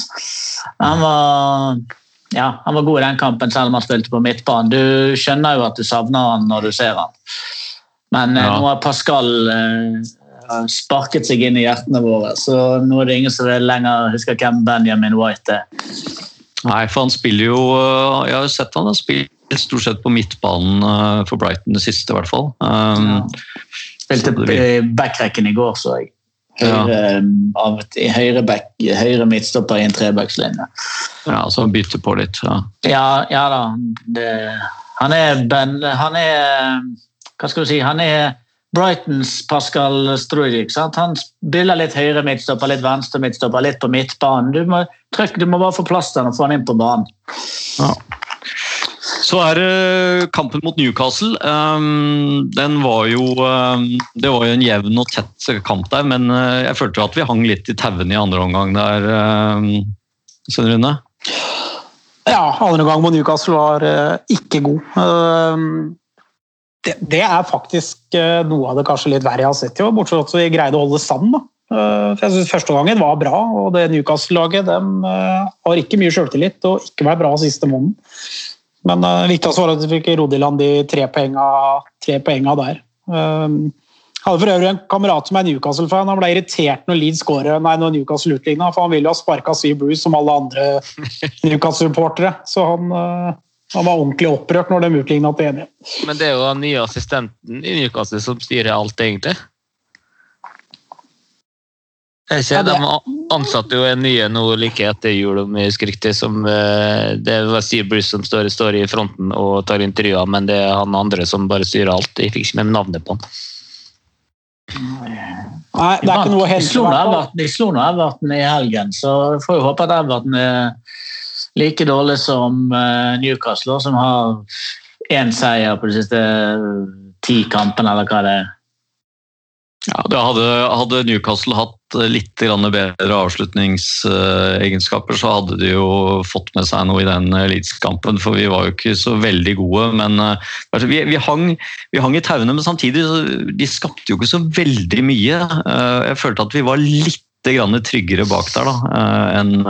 Han var, ja, han var god i den kampen, selv om han spilte på midtbanen. Du skjønner jo at du savner han når du ser han. Men eh, Ja. nå har Pascal eh, sparket seg inn i hjertene våre, så nå er det ingen som lenger husker hvem Benjamin White er. Nei, for han spiller jo eh, Jeg har jo sett han har spilt stort sett på midtbanen eh, for Brighton det siste, i hvert fall. Um, Spilte Så i backrecken i går, så jeg. Høyre, ja. høyre, back, høyre midtstopper i en trebackslinje. ja, så han bytter på litt. Ja. Ja, ja da. Det, han er Ben Han er Hva skal du si? Han er Brightons Pascal Strudic. Han spiller litt høyre midtstopper, litt venstre midtstopper, litt på midtbanen. Du må, trykk, du må bare få plass til han og få han inn på banen. Så er det kampen mot Newcastle. Um, den var jo um, Det var jo en jevn og tett kamp der, men uh, jeg følte at vi hang litt i tauene i andre omgang der. Um, Svein Rune? Ja, andre omgang mot Newcastle var eh, ikke god. Det, det er faktisk eh, noe av det kanskje litt verre jeg har sett i bortsett fra at vi greide å holde sammen. For jeg synes Første gangen var bra, og det Newcastle-laget har ikke mye selvtillit og ikke vært bra siste måneden. Men uh, viktigst var at vi fikk rodd i land de tre poenga, tre poenga der. Um, hadde for øvrig en kamerat som er Newcastle-fan. Han ble irritert når Leeds skåret, nei, når Newcastle utligna, for han ville jo ha sparka Sea Bruce som alle andre Newcastle-supportere. Så han, eh, han var ordentlig opprørt når de utligna til 1-1. Men det er jo den nye assistenten i Newcastle som styrer alt, egentlig. Er ikke, Ja, det- De ansatte jo en nye nå like etter jul, om jeg husker riktig. Som, eh, det var Steve Bruce som står, står i fronten og tar intervjuer, men det er han andre som bare styrer alt. Jeg fikk ikke med navnet på han. Nei, det er ikke noe helt De slo nå. Everton, de slo nå Everton i helgen, så jeg får jo håpe at Everton er like dårlig som eh, Newcastle, som har én seier på de siste ti kampene, eller hva det er. Ja, hadde, hadde Newcastle hatt litt bedre avslutningsegenskaper, så hadde de jo fått med seg noe i den Leeds-kampen. For vi var jo ikke så veldig gode. Men eh, altså, vi, vi, hang, vi hang i tauene, men samtidig så, de skapte jo ikke så veldig mye. Eh, Jeg følte at vi var litt tryggere bak der da, eh, enn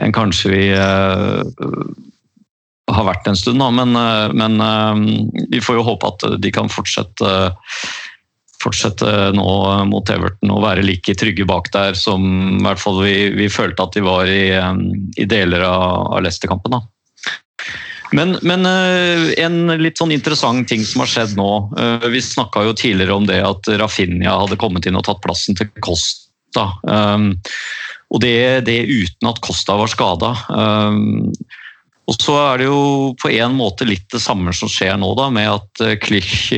en kanskje vi eh, har vært en stund. Da. Men, eh, men eh, vi får jo håpe at de kan fortsette fortsette nå mot Everton og være like trygge bak der som i hvert fall vi, vi følte at de var i, um, i deler av, av Leicester-kampen. Men, men eh, en litt sånn interessant ting som har skjedd nå. eh, Vi snakka jo tidligere om det at Rafinha hadde kommet inn og tatt plassen til Costa. Um, og det, det uten at Costa var skada. Um, og så er det jo på en måte litt det samme som skjer nå, da, med at eh, Klich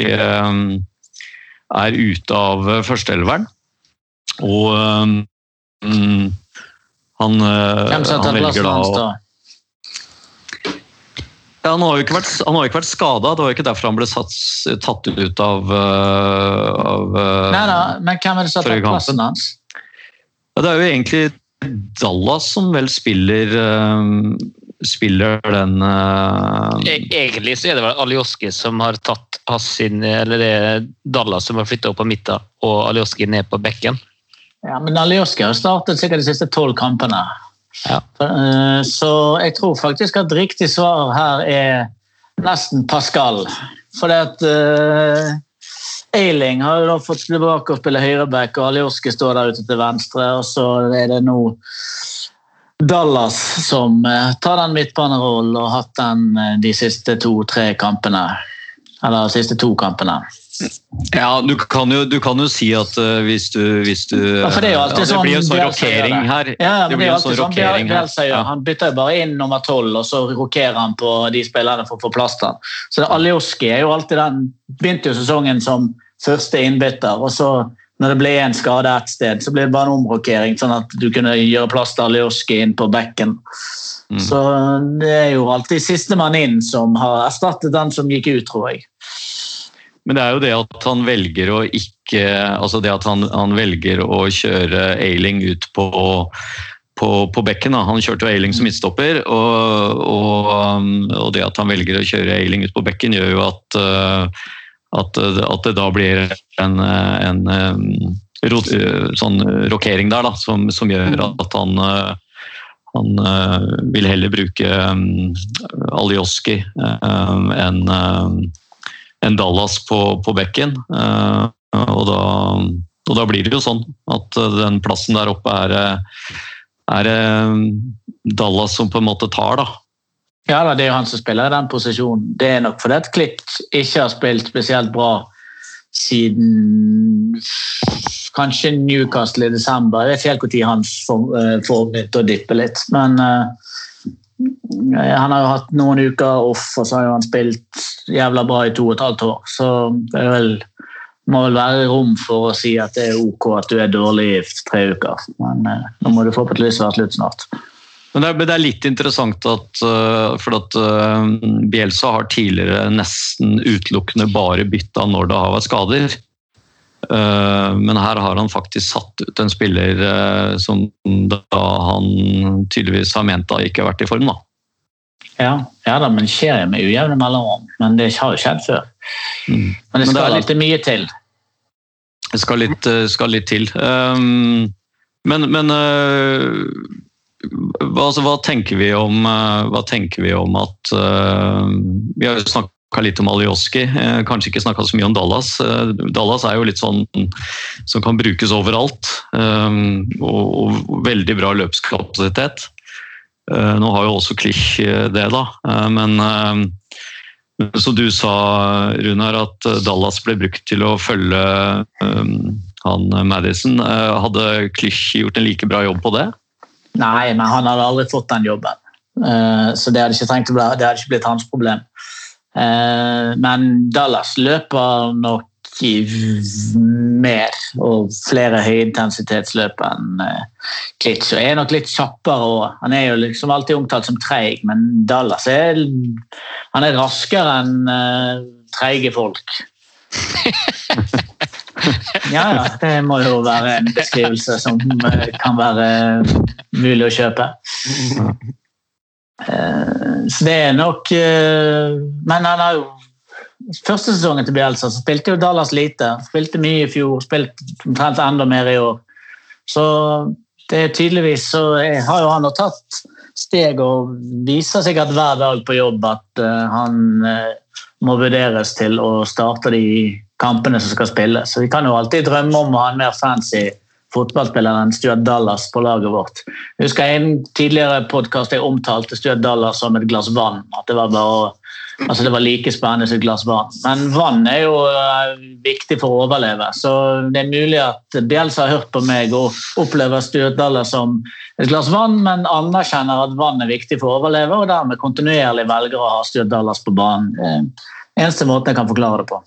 er ute av eh, førsteelveren. Og um, han, eh, Hvem tatt velger plassen hans da? ja, Han har jo ikke vært, jo ikke vært skada, det var jo ikke derfor han ble satt, tatt ut av, av Nei da, men hvem er det som har tatt plassen hans? Ja, det er jo egentlig Dallas som vel spiller eh, spiller den E- Egentlig så er det vel Alioski som har tatt Hassin, eller det er Dallas som har flytta opp på midten, og Alioski ned på bekken. Ja, men Alioski har startet sikkert de siste tolv kampene. Ja. Eh, Så jeg tror faktisk at riktig svar her er nesten Pascal. Fordi at uh, Eiling har jo da fått tilbake og spille høyreback, og Alioski står der ute til venstre. Og så er det nå Dallas som eh, tar den midtbanerollen og har hatt den eh, de siste to-tre kampene. Eller de siste to kampene. Ja, du kan jo, du kan jo si at eh, hvis du, hvis du Ja, for det er jo alltid det sånn blir jo sånn rokering her. Ja, det men det blir jo sånn sånn rokering her. Ja. Han bytter jo bare inn nummer tolv, og så rokerer han på de spillerne for å få plass til. Så Aljoski Alioski er jo alltid den Begynte jo sesongen som første innbytter, og så når det ble en skade ett sted, så ble det bare en omrokering, sånn at du kunne gjøre plass til Aljoski inn på bekken. Mm. Så det er jo alltid sistemann inn som har erstattet den som gikk ut, tror jeg. Men det er jo det at han velger å ikke Altså det at han, han velger å kjøre Ailing ut på, på, på bekken. Da. Han kjørte jo Ailing som midtstopper, og, og, um, og det at han velger å kjøre Ailing ut på bekken, gjør jo at, uh, at, at det da blir en, en um, rot, uh, sånn rokering der, da, som, som gjør at han uh, han vil heller bruke Alioski um, enn enn Dallas på, på bekken. Eh, og, da, og da blir det jo sånn at eh, den plassen der oppe er, eh, er eh, Dallas som på en måte tar, da. Ja, da, det er jo han som spiller i den posisjonen. Det er nok fordi at Klich ikke har spilt spesielt bra siden kanskje Newcastle i desember. Jeg vet ikke helt når han får nytt og dippe litt. Men uh, han har jo hatt noen uker off, og så har jo han spilt jævla bra i to og et halvt år. Så det vel, må vel være rom for å si at det er ok at du er dårlig i tre uker. Men uh, nå må du forhåpentligvis være slutt snart. Men det er, litt interessant at, uh, for at uh, Bielsa har tidligere nesten utelukkende bare bytta når det har vært skader. Uh, men her har han faktisk satt ut en spiller som da han tydeligvis har ment da ikke har vært i form. da. Ja, ja da, men skjer med ujevne mellomrom. Men det har jo skjedd før. Mm. Men det Men det skal er litt- mye til. Det skal litt, eh, skal litt til. Men men eh, altså, hva tenker vi om, eh, hva tenker vi om at eh, Vi har jo snakka litt om Alioski, kanskje ikke snakka så mye om Dallas. Eh, Dallas er jo litt sånn som kan brukes overalt. eh, Og, og veldig bra løpskapasitet. Eh, Nå har jo også Klich eh, det, da. Eh, Men som du sa, Runar, at eh, Dallas ble brukt til å følge eh, han Madison. Eh, Hadde Klich gjort en like bra jobb på det? Nei, men han hadde aldri fått den jobben. Eh, Så det hadde ikke, bli, det hadde ikke blitt hans problem. Eh, Men Dallas løper nok mer og flere høyintensitetsløp enn eh, Klitsch. Og er nok litt kjappere òg. Han er jo liksom alltid omtalt som treig, men Dallas er, han er raskere enn treige folk. Ja, ja, det må jo være en beskrivelse som eh, kan være mulig å kjøpe. Eh, Så det er nok eh, Men han har jo Første sesongen til Bielsa så spilte jo Dallas lite. Spilte mye i fjor, spilte omtrent enda mer i år. Så det er tydeligvis så har jo han tatt steg og viser sikkert hver dag på jobb at han må vurderes til å starte de kampene som skal spilles. Så vi kan jo alltid drømme om å ha en mer fancy fotballspiller enn Stuart Dallas på laget vårt. Jeg husker en tidligere podkast jeg omtalte Stuart Dallas som et glass vann. At det var bare Altså Det var like spennende som et glass vann. Men vann er jo eh, viktig for å overleve. Så det er mulig at Bjelsa har hørt på meg og opplever Stuart Dallas som et glass vann, men anerkjenner at vann er viktig for å overleve, og dermed kontinuerlig velger å ha Stuart Dallas på banen. Eneste måten jeg kan forklare det på.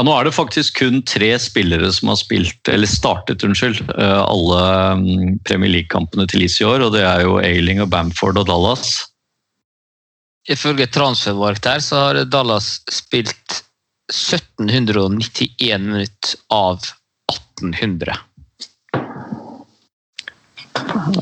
Ja, Nå er det faktisk kun tre spillere som har spilt, eller startet unnskyld, eh, alle mm, Premier League-kampene til Leeds i år. og Det er jo Ailing og Bamford og Dallas. Ifølge Transfermarkt her så har Dallas spilt 1791 minutter av 1800.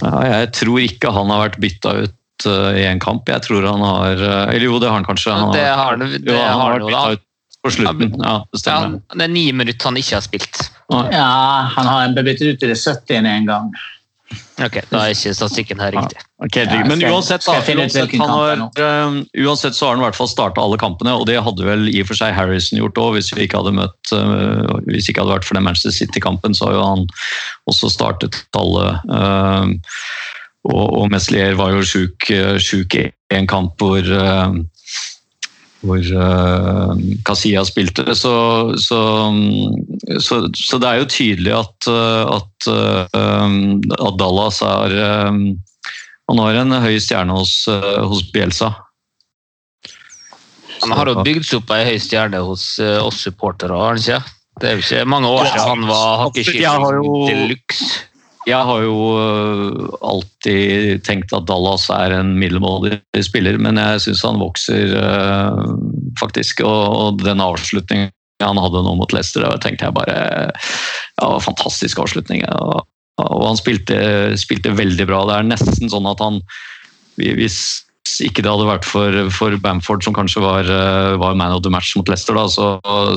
Ja, jeg tror ikke han har vært bytta ut eh, i en kamp. Jeg tror han har eh, Eller jo, det har han kanskje. Han Det har, har han, det jo, han har har vært bytta ut på slutten. Ja, det Ja, det er ni minutter han ikke har spilt. Ja, Han har blitt byttet ut i det 70. en gang. Ok, Da er ikke statistikken her riktig. Ok, Ja, Men uansett, da, uansett, han har, eh, uansett så har han i hvert fall starta alle kampene, og det hadde vel i og for seg Harrison gjort òg, hvis vi ikke hadde møtt eh, Hvis ikke hadde vært for den Manchester City-kampen, så har jo han også startet alle. eh, og, og Meslier var jo sjuk, i en kamp hvor hvor uh, Kasia spilte. Så, så, så, så det er jo tydelig at, eh, at, eh, at Dallas er eh, Han har en høy stjerne hos, eh, hos Bielsa. Han har jo bygd seg opp ei høy stjerne hos eh, oss supportere, har han ikke? Det er jo ikke mange år siden han var Jeg har til luxe. Jeg har jo øh, alltid tenkt at Dallas er en middelmådig spiller, men jeg syns han vokser øh, faktisk. Og, den avslutningen han hadde nå mot Leicester, det tenkte jeg bare ja, Fantastisk avslutning. Og han spilte, spilte veldig bra. Det er nesten sånn at han Hvis ikke det hadde vært for, for Bamford, som kanskje var, øh, var man of the match mot Leicester, da, så,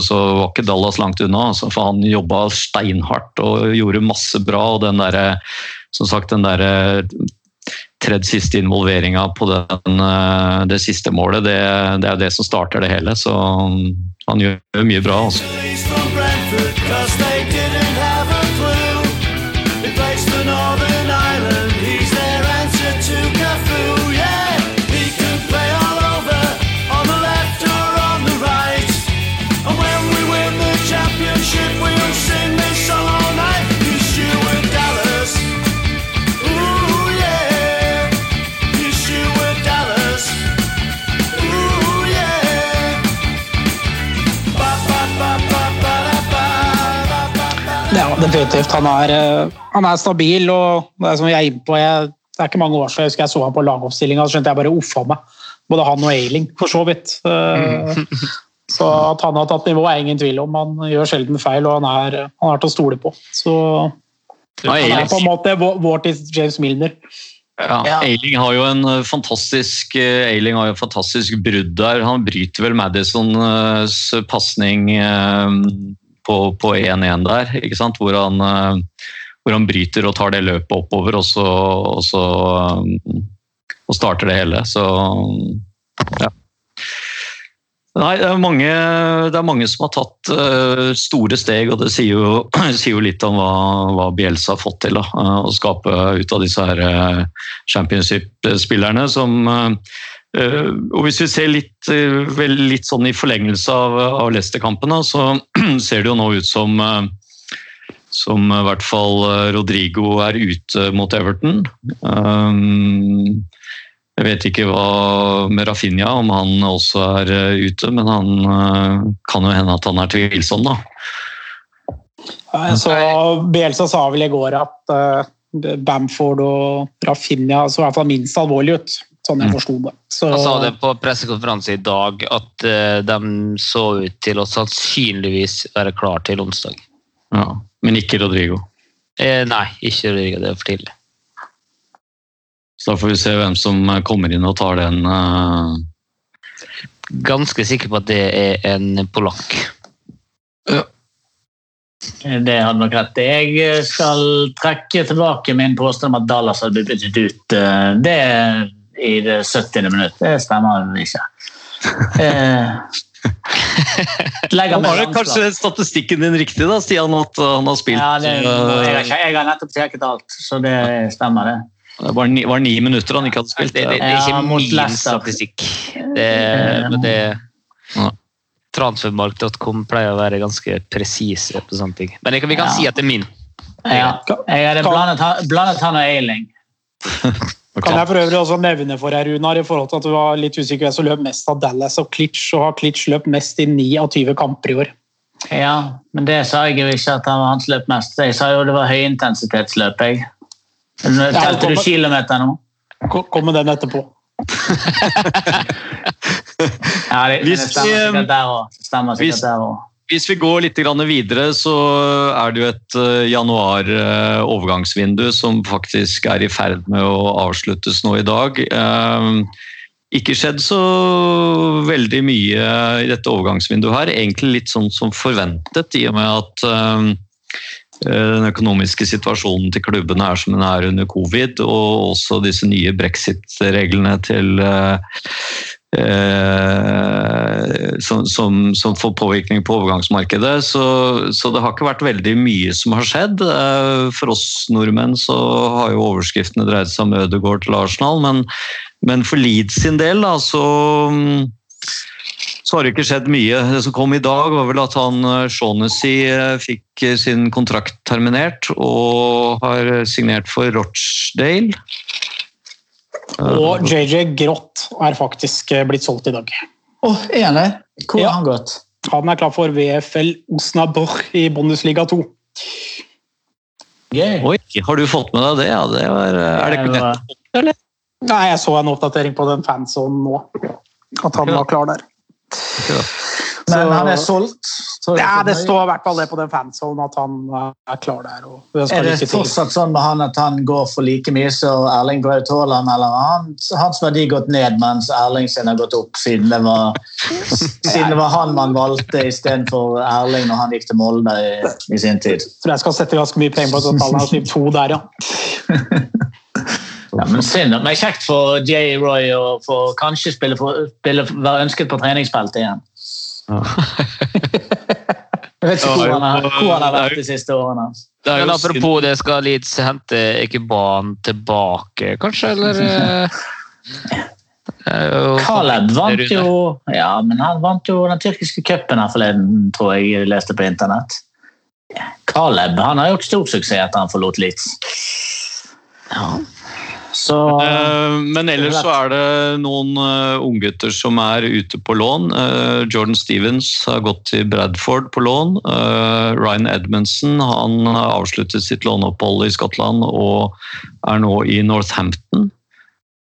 så var ikke Dallas langt unna. Altså, for han jobba steinhardt og gjorde masse bra. Og den der, som sagt, den der tredje siste involveringa på den, det siste målet, det, det er det som starter det hele. Så han gjør mye bra. altså. Definitivt. Han er, eh, han er stabil, og det er som jeg er inne på jeg, Det er ikke mange år siden jeg husker jeg så han på lagoppstillinga, så skjønte jeg bare uffa meg. Både han og Ailing, for så vidt. Eh, Så at han har tatt nivå, er ingen tvil om. Han gjør sjelden feil, og han er, han er til å stole på. Så han er på en måte vår tids James Milner. Ja, Ja. Ailing har jo en øh, fantastisk Ailing har jo en fantastisk brudd der. Han bryter vel Madisons pasning på på 1-1 der? Hvor han, øh, hvor han bryter og tar det løpet oppover, og så, og så øh, og starter det hele. Så ja. Nei, det er, mange, det er mange som har tatt uh, store steg, og det sier jo, sier jo litt om hva, hva Bielsa har fått til. Da, eh, å skape ut av disse her eh, championship-spillerne som eh, eh, og Hvis vi ser litt, eh, litt sånn i forlengelse av, av Leicester-kampen, så ser det jo nå ut som eh, som i hvert fall eh, Rodrigo er ute mot Everton. Jeg vet ikke hva med Rafinha, om han også er eh, ute, men han eh, kan jo hende at han er tvilsom, da. Så Bielsa sa vel i går at eh, Bamford og Rafinha så i hvert fall minst alvorlig ut, sånn jeg Mm. forsto det. Så, Han sa det på pressekonferanse i dag at eh, de så ut til å sannsynligvis være klar til onsdag. Ja. Men ikke Rodrigo. Eh, nei, ikke Rodrigo, det er for tidlig. Så da får vi se hvem som kommer inn og tar den. Uh... Ganske sikker på at det er en polakk. Det hadde nok rett. Jeg skal trekke tilbake min påstand om at Dallas hadde blitt byttet ut. eh, Det i det 70. minutt. Det stemmer ikke. Eh, legger Han har kanskje statistikken din riktig, da, Stian, at uh, han har spilt ja, det, jeg, har, uh, jeg har nettopp tjekket alt, så det stemmer, det. Det var ni, var ni minutter han ikke hadde spilt. det, det er ikke ja, min statistikk. Det, men det Ja. Transfermark.com pleier å være ganske presise på sånne ting. Men jeg, vi kan Ja. si at det er min. Ja, jeg hadde blandet, han- blandet han og Eiling. Kan jeg for øvrig også nevne for deg, Runar, i forhold til at du var litt usikker hvem som løp mest av Dallas og Klitsch, og har Klitsch løpt mest i 9 av 20 kamper i år. Ja, men det sa jeg jo ikke at han var hans løp mest. Jeg sa jo det var høyintensitetsløp. jeg. Telte du kilometer nå? Kom kom med den etterpå. Ja, det, det stemmer sikkert der òg. Hvis- vi går litt videre, så er det jo et eh, januar-overgangsvindu som faktisk er i ferd med å avsluttes nå i dag. Eh, Ikke skjedd så veldig mye i dette overgangsvinduet her. Egentlig litt sånn som forventet, i og med at eh, den økonomiske situasjonen til klubbene er som den er under covid, og også disse nye brexit-reglene til eh, som, som, som får påvirkning på overgangsmarkedet. Så, så det har ikke vært veldig mye som har skjedd. Eh, For oss nordmenn så har jo overskriftene dreid seg om Ødegaard til Arsenal, men, men for Leeds sin del da, så så har det ikke skjedd mye. Det som kom i dag, var vel at han Shaunessy eh, fikk eh, sin kontrakt terminert og har signert for Rochdale. Og JJ Grått er faktisk eh, blitt solgt i dag. Å, er han det? Hvor Ja. har han gått? Han er klar for VFL Osnaborg i Bundesliga 2. Yeah. Oi, har du fått med deg det? Ja, det var, er det ikke nettopp, eller? Nei, jeg så en oppdatering på den fansonen nå. At han var klar der. Men han er solgt? så- Ja, det står i hvert fall det på den fansonen at han er klar der. Er det fortsatt sånn med han at han går for like mye som Erling Braut Haaland, eller har han, hans verdi gått ned mens Erling sin har gått opp, siden det var, siden det var han man valgte istedenfor Erling når han gikk til Molde i, i sin tid? For jeg skal sette ganske mye penger på at han har alternativ to der, ja. Ja, men synd. Men kjekt for J. Roy å få kanskje spille for, spille, være ønsket på treningsfeltet igjen. Jeg vet ikke hvor han, har, hvor han har vært de siste årene. Det er Men jo apropos det, skal Leeds hente Ekeban tilbake, kanskje? Eller eh, det er Caleb vant jo ja, men han vant jo den tyrkiske cupen her forleden, tror jeg jeg leste på internett. Caleb han har gjort stor suksess etter han forlot Leeds. Så Eh, Men ellers så er det noen uh, unggutter som er ute på lån. Eh, Jordan Stevens har gått til Bradford på lån. Eh, Ryan Edmondson han har avsluttet sitt låneopphold i Skottland og er nå i Northampton.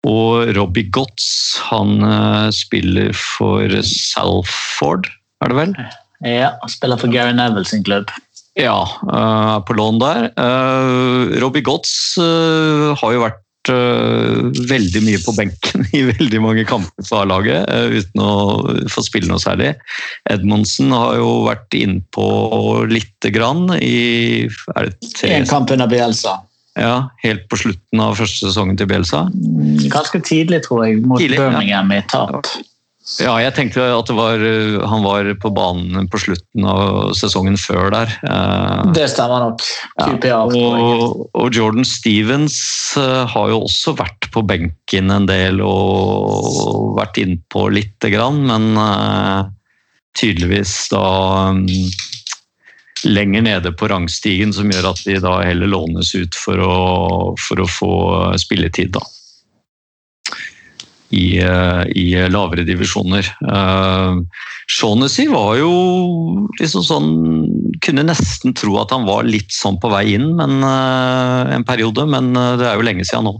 Og Robbie Gotts han eh, spiller for Salford, er det vel? ja, spiller for Gary Neville sin klubb. Ja, eh, er på lån der. Eh, Robbie Gotts eh, har jo vært eh, veldig mye på benken i veldig mange kamper for A-laget, eh, uten å få spille noe særlig. Edmondsen har jo vært innpå lite grann i er det tre, En kamp under Bielsa. ja, helt på slutten av første sesongen til Bielsa. Mm, Ganske tidlig, tror jeg, mot Tidlig. Birmingham i tap. Ja, jeg tenkte at det var, eh, han var på banen på slutten av sesongen før der. Eh, Det stemmer nok. QPA. og, og Jordan Stevens eh, har jo også vært på benken en del og vært innpå lite grann, men tydeligvis da mm, lenger nede på rangstigen, som gjør at de da heller lånes ut for å, for å få spilletid, da. I, eh, i lavere divisjoner. Uh, Shaughnessy var jo liksom sånn Kunne nesten tro at han var litt sånn på vei inn men, eh, en periode, men eh, det er jo lenge siden nå.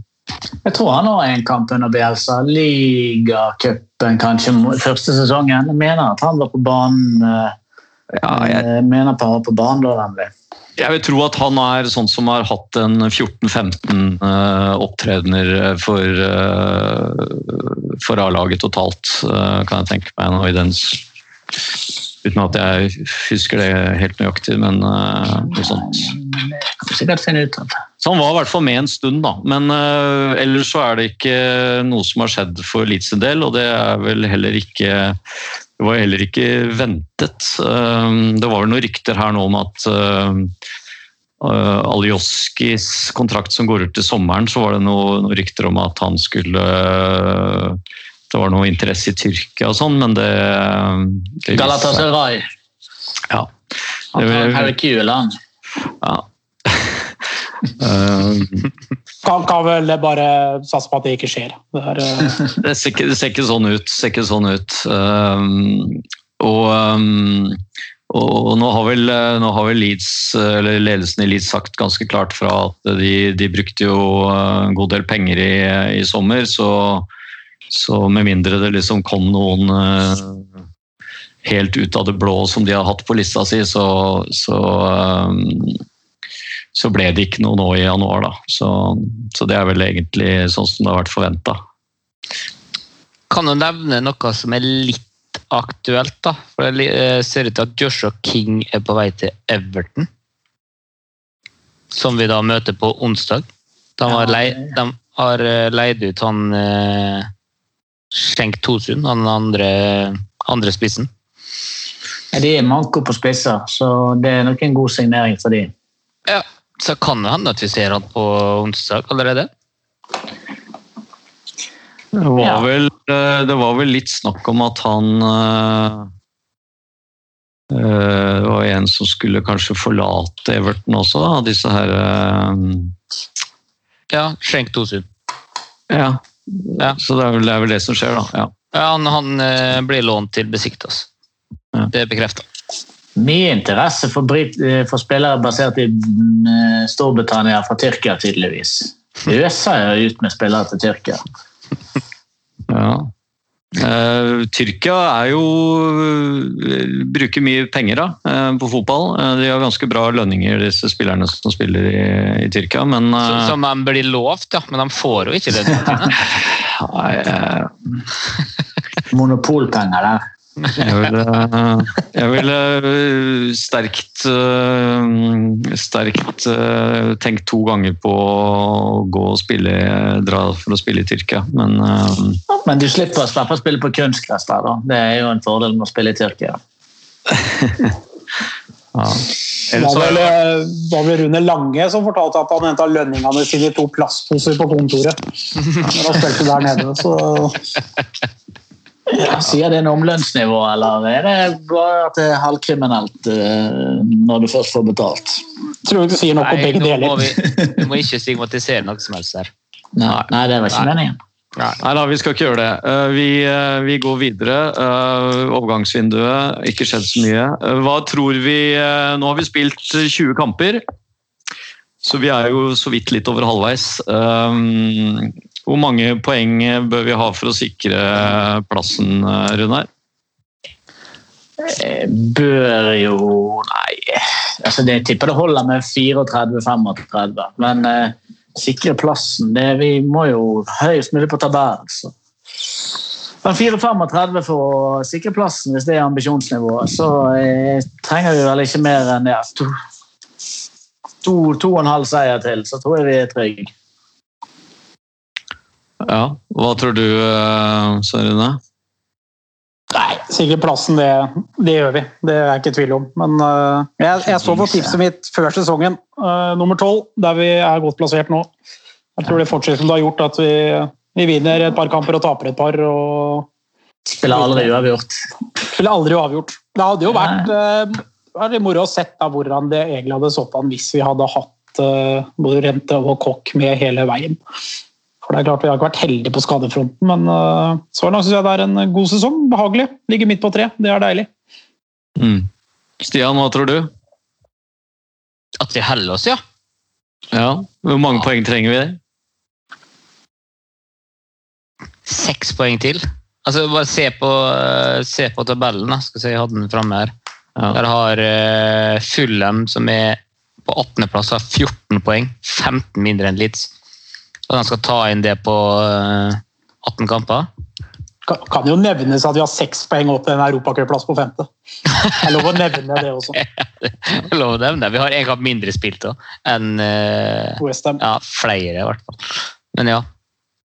Jeg tror han har en kamp under Bielsa. Ligacupen kanskje første sesongen. Jeg mener at han var på banen eh, Ja, jeg, jeg mener på, han på banen da, nemlig. jeg vil tro at han er sånn som har hatt en 14-15 uh, opptredener for, uh, for A-laget totalt, uh, kan jeg tenke meg. nå i den Uten at jeg husker det helt nøyaktig, men eh, noe sånt. Sikkert finne ut av. Så han var i hvert fall med en stund, da. Men ellers så er det ikke noe som har skjedd for Leeds del, og det er vel heller ikke Det var heller ikke ventet. Uh, det var vel noen rykter her nå om at uh, uh, Alioskis kontrakt som går ut til sommeren, så var det noen noe rykter om at han skulle uh, Det var noe interesse i Tyrkia og sånn, men det, det Galatasaray. Ja. Det Harry Kueland. ja. Uh, Kan, vel bare satse på at det ikke skjer. Det er, uh... Det ser ikke, det ser ikke sånn ut. Ser ikke sånn ut. Um, og, um, og nå har vel, nå har vel Leeds, eller ledelsen i Leeds sagt ganske klart fra at de, de brukte jo en god del penger i, i sommer, så, så med mindre det liksom kom noen helt ut av det blå som de har hatt på lista si, så, så, um, så ble det ikke noe nå i januar. Da. Så, så det er vel egentlig sånn som det har vært forventa. Kan du nevne noe som er litt aktuelt, da? For det eh, ser ut til at Joshua King er på vei til Everton. Som vi da møter på onsdag. De har, Ja, lei, de har eh, leid ut han eh, Schenk Tosund, han andre, andre spissen. Ja, De er manko på spisser, så det er nok en god signering for dem. Ja, så kan det hende at vi ser han på onsdag allerede. Det var, Ja. vel, eh, det var vel litt snakk om at han eh, eh, Det var en som skulle kanskje forlate Everton også, da, disse her Ja, Schenk Tosund. Ja. Ja. Så det er, vel, det er vel det som skjer, da. Ja. Ja, han, han blir lånt til Besiktas. Ja. Det er bekrefta. Mye interesse for, Brit eh, for spillere basert i mm, Storbritannia fra Tyrkia, tydeligvis. USA er jo ut med spillere til Tyrkia. Ja. Uh, Tyrkia er jo uh, bruker mye penger da, uh, på fotball. Eh, de har ganske bra lønninger, disse spillerne som spiller i, i Tyrkia. Men Så- eh, Som de blir lovt, ja. Men de får jo ikke det. eh, Monopolpenger der. Jeg ville, jeg ville sterkt, øh, sterkt tenkt to ganger på å gå og spille, dra for å spille i Tyrkia, men Men du slipper å slippe å spille på kunstgress der, da. Det er jo en fordel med å spille i Tyrkia. ja. var vel, eh, var vel Rune Lange som fortalte at han henta lønningene sine i to plastposer på kontoret. Når han spilte der nede, så Ja, sier det noe om lønnsnivået, eller er det bare at det er halvkriminelt eh, når du først får betalt? tror du ikke sier noe om begge deler. må vi, vi må ikke stigmatisere noe som helst her. Nei, nei det var ikke Nei. meningen. nei da, vi skal ikke gjøre det. Eh, Vi, eh, vi går videre. Overgangsvinduet, ikke skjedd så mye. Hva tror vi Nå har vi spilt 20 kamper, så vi er jo så vidt litt over halvveis. Hvor mange poeng bør vi ha for å sikre plassen, Runar? Eh, Bør jo Nei, altså det, tipper det holder med 34-35. Men eh, sikre plassen det, Vi må jo høyest mulig på tabellen. Så. Men 4-35 for å sikre plassen, hvis det er ambisjonsnivået, så eh, trenger vi vel ikke mer enn ja, to, to, to og en halv seier til, så tror jeg vi er trygge. Ja, hva tror du, eh, Søren Rune? sikkert plassen, det, det gjør vi. Det er jeg ikke i tvil om. Men uh, jeg, jeg så på tipset mitt før sesongen, uh, nummer tolv, der vi er godt plassert nå. Jeg tror det fortsettelsen har gjort at vi, vi vinner et par kamper og taper et par. og Spiller aldri uavgjort. Spiller aldri uavgjort. Det hadde jo vært uh, vært moro å se hvordan det egentlig hadde stått an hvis vi hadde hatt uh, både Rente og Kokk med hele veien. For det er klart Vi har ikke vært heldige på skadefronten, men uh, så langt syns jeg det er en god sesong. Behagelig. Ligger midt på tre. Det er deilig. Mm. Stian, hva tror du? At vi holder oss, ja. Ja, Hvor mange poeng trenger vi? Seks poeng til. Altså, Bare se på, eh, se på tabellen. da. Skal se, Jeg hadde den framme her. Ja. Der har uh, Fulham, som er på 18.-plass, har 14 poeng. 15 mindre enn Leeds. Og han skal ta inn det på uh, 18 kamper. Kan, kan jo nevnes at vi har seks poeng opp til en europacupplass på femte. Det er lov å nevne det også. Lov å nevne. Vi har en kamp mindre spilt òg enn Ham. ja, flere, i hvert fall. Men ja.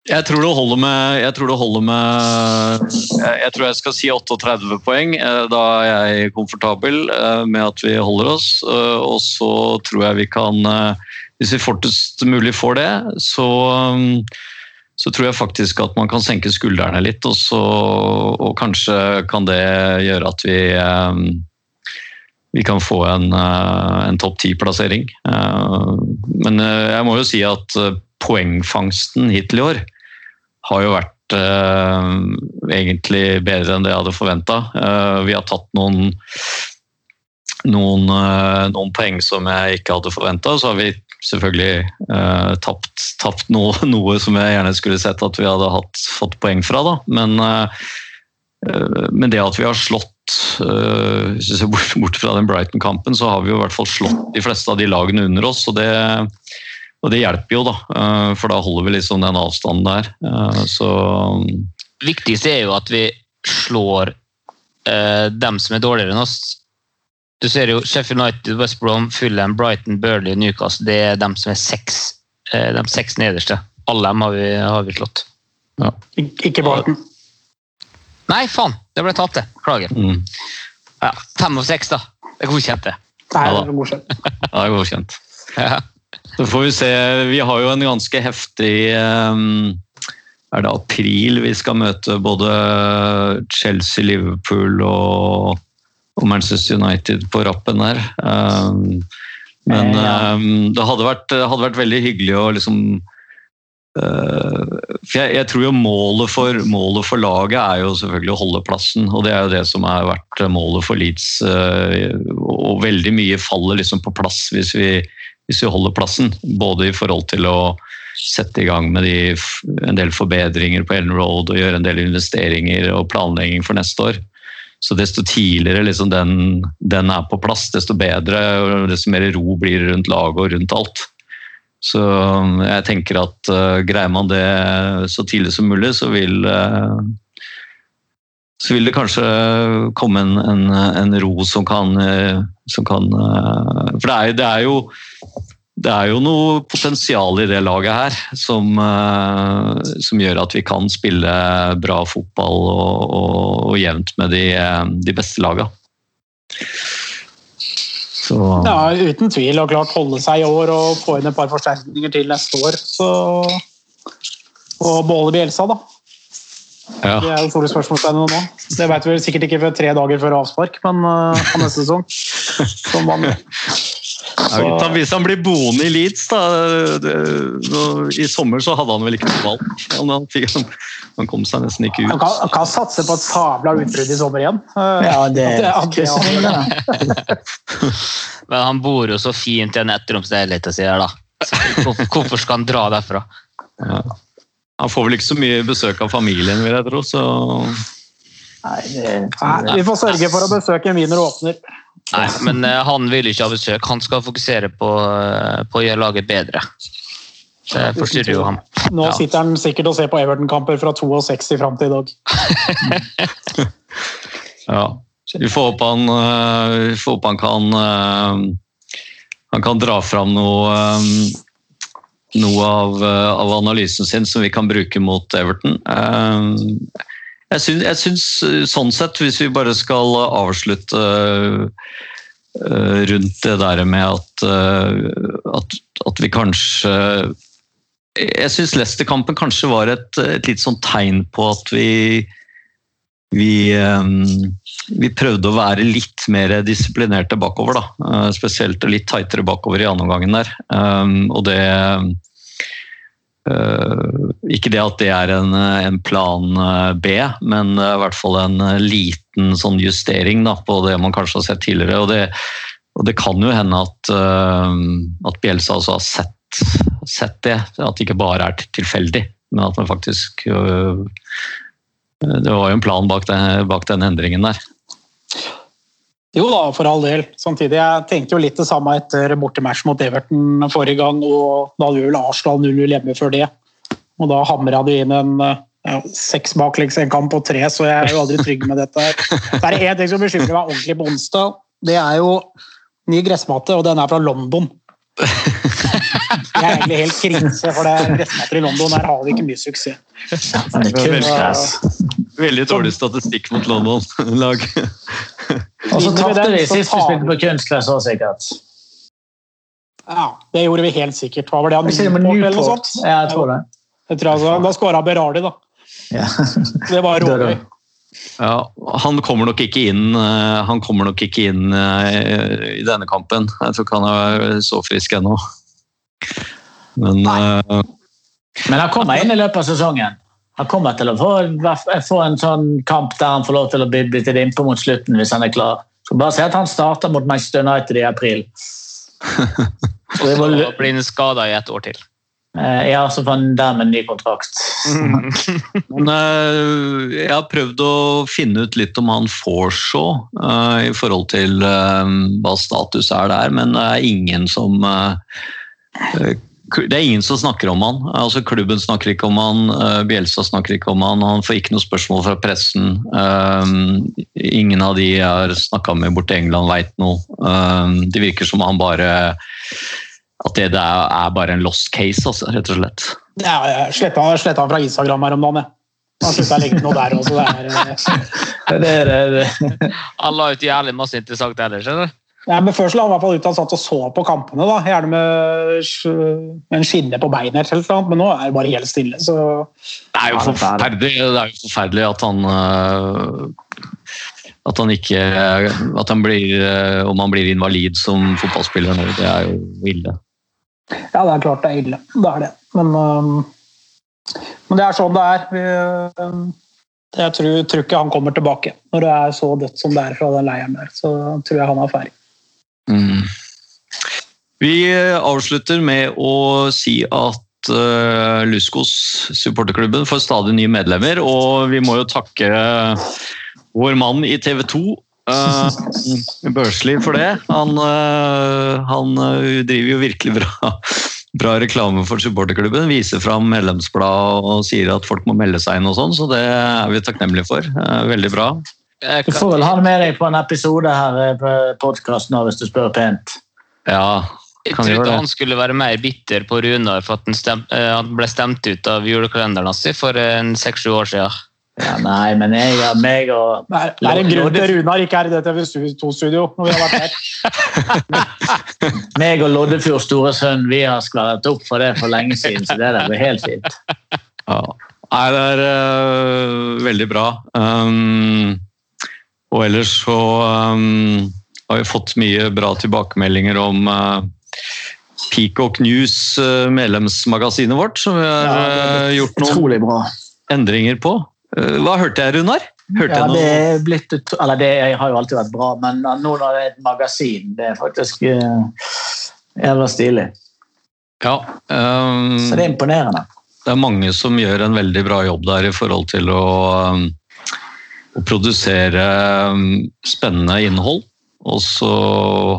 Jeg tror det holder med Jeg tror det holder med Jeg, jeg tror jeg skal si 38 poeng. eh, Da er jeg komfortabel eh, med at vi holder oss. eh, Og så tror jeg vi kan eh, Hvis vi fortest mulig får det, så så tror jeg faktisk at man kan senke skuldrene litt, og, så, og kanskje kan det gjøre at vi eh, vi kan få en, eh, en topp ti-plassering. Eh, Men jeg må jo si at poengfangsten hittil i år har jo vært egentlig bedre enn det jeg hadde forventa. vi har tatt noen, noen, eh, noen poeng som jeg ikke hadde forventa. Så har vi selvfølgelig eh, tapt, tapt noe, noe som jeg gjerne skulle sett at vi hadde hatt, fått poeng fra. Da. Men, eh, eh, men det at vi har slått eh, hvis vi ser bort, bort fra den Brighton-kampen, så har vi jo i hvert fall slått de fleste av de lagene under oss. og det og det hjelper jo, da, eh, for da holder vi liksom den avstanden der. Så viktigste er jo at vi slår dem som er dårligere enn oss. Du ser jo Sheffield United, West Brom, Fulham, Brighton, Burnley, Newcastle. Det er dem som er seks, eh, de seks nederste. Alle dem har vi, har vi slått. Ik ikke Barton. Nei, faen! Det ble tapt, det. Beklager. mm, Ja, fem av seks, da. Det er godkjent, det. Nei, det er godkjent. ja, det er godkjent. Ja. Så får vi se. Vi har jo en ganske heftig um, Er det april vi skal møte både Chelsea, Liverpool og, og Manchester United på rappen der. Eh, Men eh, det hadde vært, hadde vært veldig hyggelig å liksom eh, for jeg, jeg tror jo målet for, målet for laget er jo selvfølgelig å holde plassen, og det er jo det som har vært målet for Leeds. eh, Og veldig mye faller liksom på plass hvis vi, hvis vi holder plassen. Både i forhold til å sette i gang med de, en del forbedringer på Ellen Road og gjøre en del investeringer og planlegging for neste år. Så desto tidligere liksom den, den er på plass, desto bedre og desto mer ro blir det rundt laget og rundt alt. Så jeg tenker at uh, greier man det så tidlig som mulig, så vil uh, så vil det kanskje komme en, en, en ro som kan, uh, som kan uh, For det er, det, er jo, det er jo noe potensial i det laget her som, uh, som gjør at vi kan spille bra fotball og, og, og jevnt med de, uh, de beste lagene. Så Ja, uten tvil. Og klart holde seg i år og få inn et par forsterkninger til neste år. Så Og beholde Bjelsa, da. ja. Det er jo store spørsmålstegn nå. Det vet vi sikkert ikke før tre dager før avspark, men uh, neste sesong. Som vanlig. Ja, hvis han- hvis han blir boende i Leeds, da I sommer så hadde han vel ikke noe valg. Han, han, han kom seg nesten ikke Han ut. kan, han kan satse på et sabla utbrudd i sommer igjen. Ja, det det, det-. Men han bor jo så fint i en ettromsleilighet si her, da. Hvorfor, skal han dra derfra? Han får vel ikke så mye besøk av familien, vil jeg tro. Så Nei, det, Nei, vi får sørge for å besøke Wiener åpner. Nei, men eh, han vil ikke ha besøk. Han skal fokusere på, eh, på å gjøre laget bedre. Det forstyrrer jo ham. Nå Ja. sitter han sikkert og ser på Everton-kamper fra 62 fram til i dag. ja. Vi får håpe han, øh, vi får håpe han kan Han kan dra fram noe noe av, av analysen sin som vi kan bruke mot Everton. Eh, Jeg syns, jeg syns eh, sånn sett, hvis vi bare skal avslutte eh, rundt det der med at, eh, at, at vi kanskje Jeg syns Leicester-kampen kanskje var et, et litt sånn tegn på at vi vi, eh, vi prøvde å være litt mer disiplinerte bakover. Da. Eh, Spesielt litt tightere bakover i andre omgangen der. Eh, Og det eh, Ikke det at det er en, en plan eh, B, men i hvert fall en eh, liten sånn justering da, på det man kanskje har sett tidligere. Og det, og det kan jo hende at, eh, at Bjelsa også har sett, sett det. At det ikke bare er tilfeldig, men at man faktisk Det var jo en plan bak, det, bak den endringen der. Jo da, for all del. Samtidig, jeg tenkte jo litt det samme etter bortematch mot Everton forrige gang, og da hadde vi vel Arsenal 0-0 hjemme før det. Og da hamra de inn en ja, seks baklengs en kamp på tre, så jeg er jo aldri trygg med dette. Det er det én ting som bekymrer meg ordentlig på onsdag. Det er jo ny gressmatte, og den er fra London. Det er egentlig helt krise, for det gressmatter i London her har vi ikke mye suksess. Er. Veldig dårlig statistikk mot London-lag. Og så tapte så sist vi spilte på kunstgress òg, sikkert. Ja, det gjorde vi helt sikkert. Hva var det? han sier med Newport eller noe sånt? Ja, jeg tror det. Jeg tror altså, da skåra Berardi, da. Ja. Det var da. Ja, han kommer nok ikke inn, eh, han kommer nok ikke inn eh, i denne kampen. Jeg tror ikke han er så frisk ennå. Men uh, Men han kommer inn i løpet av sesongen. Han kommer til å få, få en sånn kamp der han får lov til å bli litt innpå mot slutten hvis han er klar. Så bare si at han starter mot Manchester United i april. Og Så blir han skada i et år til. eh, ja, så får han dermed en ny kontrakt. Men eh, jeg har prøvd å finne ut litt om han Forshaw så i forhold til eh, hva status er der, men det er ingen som eh, eh, det er ingen som snakker om han. Altså, klubben snakker ikke om han, eh, Bielsa snakker ikke om han, han får ikke noe spørsmål fra pressen. Um, ingen av de jeg har snakka med borte i England, veit noe. Um, det virker som han bare At det, det er, er bare en lost case, altså, rett og slett. Ja, jeg sletta, han fra Instagram her om dagen. jeg. Han slutta å legge noe der også. Det er, eh, Det, er- det, er- det. Han la ut jævlig masse interessant ellers. skjønner du? Ja, men Før så la han i hvert fall ut han satt og så på kampene, da. gjerne med, med en skinne på beinet, men nå er det bare helt stille. så... Det er jo er forferdelig, det er jo forferdelig at han øh, At han ikke At han blir øh, Om han blir invalid som fotballspiller nå, det er jo ille. Ja, det er klart det er ille. Det er det. Men, men det er sånn det er. Jeg tror, tror ikke han kommer tilbake. Når det er så dødt som det er fra den leiren der, så tror jeg han er ferdig. Mm. Vi avslutter med å si at uh, Luskos, supporterklubben, får stadig nye medlemmer. Og vi må jo takke vår mann i TV 2, uh, Børsli, for det. Han, uh, han uh, driver jo virkelig bra, bra reklame for supporterklubben. Viser fram medlemsblad og sier at folk må melde seg inn og sånn, så det er vi takknemlige for. Veldig bra. Du får vel ha det med deg på en episode her eh, på podkasten hvis du spør pent. Ja, Jeg trodde han skulle være mer bitter på Runar for at han, stem, eh, han ble stemt ut av julekalenderen hans for en seks-sju år siden. Ja, nei, men jeg og meg og Det er, det er en grunn til Runar ikke er i dette TV2-studio når vi har vært her. meg og Loddefjord store sønn vi har skværet opp for det for lenge siden, så det der blir helt fint. Ja. Nei, det er uh, veldig bra. Um, og ellers så um, har vi fått mye bra tilbakemeldinger om uh, Peacock News, uh, medlemsmagasinet vårt, som vi har uh, gjort noen bra. endringer på. Uh, hva hørte jeg, Runar? Hørte Ja, det er blitt Eller det har jo alltid vært bra, men nå når det er et magasin, det er faktisk eh, jævla stilig. Ja, um, Så det er imponerende. det er mange som gjør en veldig bra jobb der i forhold til å, um, å produsere um, spennende innhold. Og så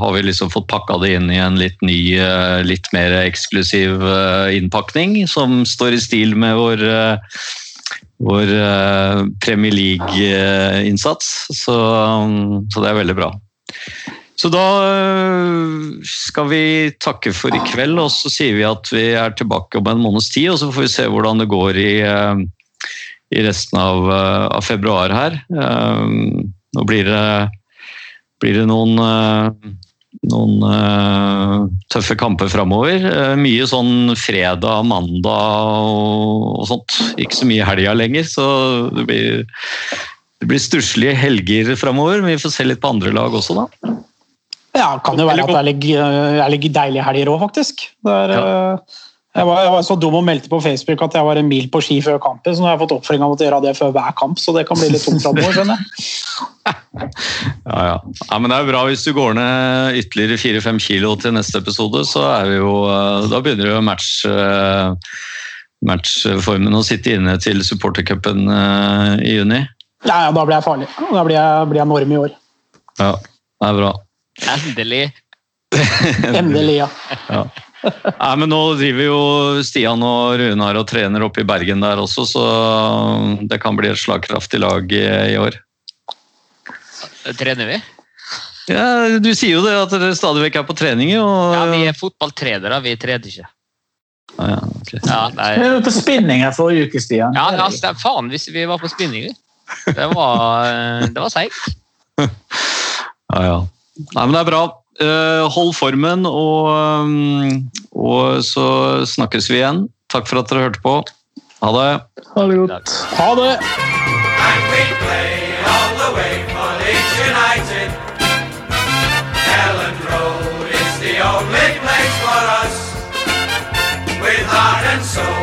har vi liksom fått pakka det inn i en litt ny, uh, litt mer eksklusiv uh, innpakning, som står i stil med vår, uh, vår Premier League-innsats. Så, um, så det er veldig bra. Så da skal vi takke for i kveld, og så sier vi at vi er tilbake om en måneds tid. Og så får vi se hvordan det går i, i resten av, eh, av februar her. Eh, nå blir det, blir det noen eh, noen eh, tøffe kamper framover. Mye sånn fredag, mandag og, og sånt. Ikke så mye helga lenger, så det blir, det blir stusslige helger framover. Men vi får se litt på andre lag også, da. Ja, kan jo være at det er litt, er litt deilige helger òg, faktisk. Det er, eh, jeg, var, jeg var så dum og meldte på Facebook at jeg var en mil på ski før kampen, så nå har jeg fått oppfølging av å gjøre det før hver kamp, så det kan bli litt tungt framover, skjønner jeg. Ja, ja. ja, men det er bra hvis du går ned ytterligere 4-5 kilo til neste episode, så er vi jo eh, Da begynner jo match, eh, matchformen å sitte inne til supportercupen eh, i juni. Ja, ja, da blir jeg farlig. Da blir jeg, blir jeg norm i år. Ja, det er bra. Endelig. Endelig, ja. Ja. Nei, men nå driver jo Stian og Runar og trener oppe i Bergen der også, så det kan bli et slagkraftig lag i, i år. Trener vi? Ja, Du sier jo det at dere stadig vekk er på trening. Og... Ja, vi er fotballtrenere, vi trener ikke. Ah, ja, okay. Ja, nei. Vi var på spinning her forrige uke, Stian. Ja, ja, det er faen hvis vi var på spinning. vi. Det var, eh, det var seigt. Ja, ja. Nei, men det er bra. Eh, hold formen, og, um, og så snakkes vi igjen. Takk for at dere hørte på. Ha det. Ha det godt. Ha det! All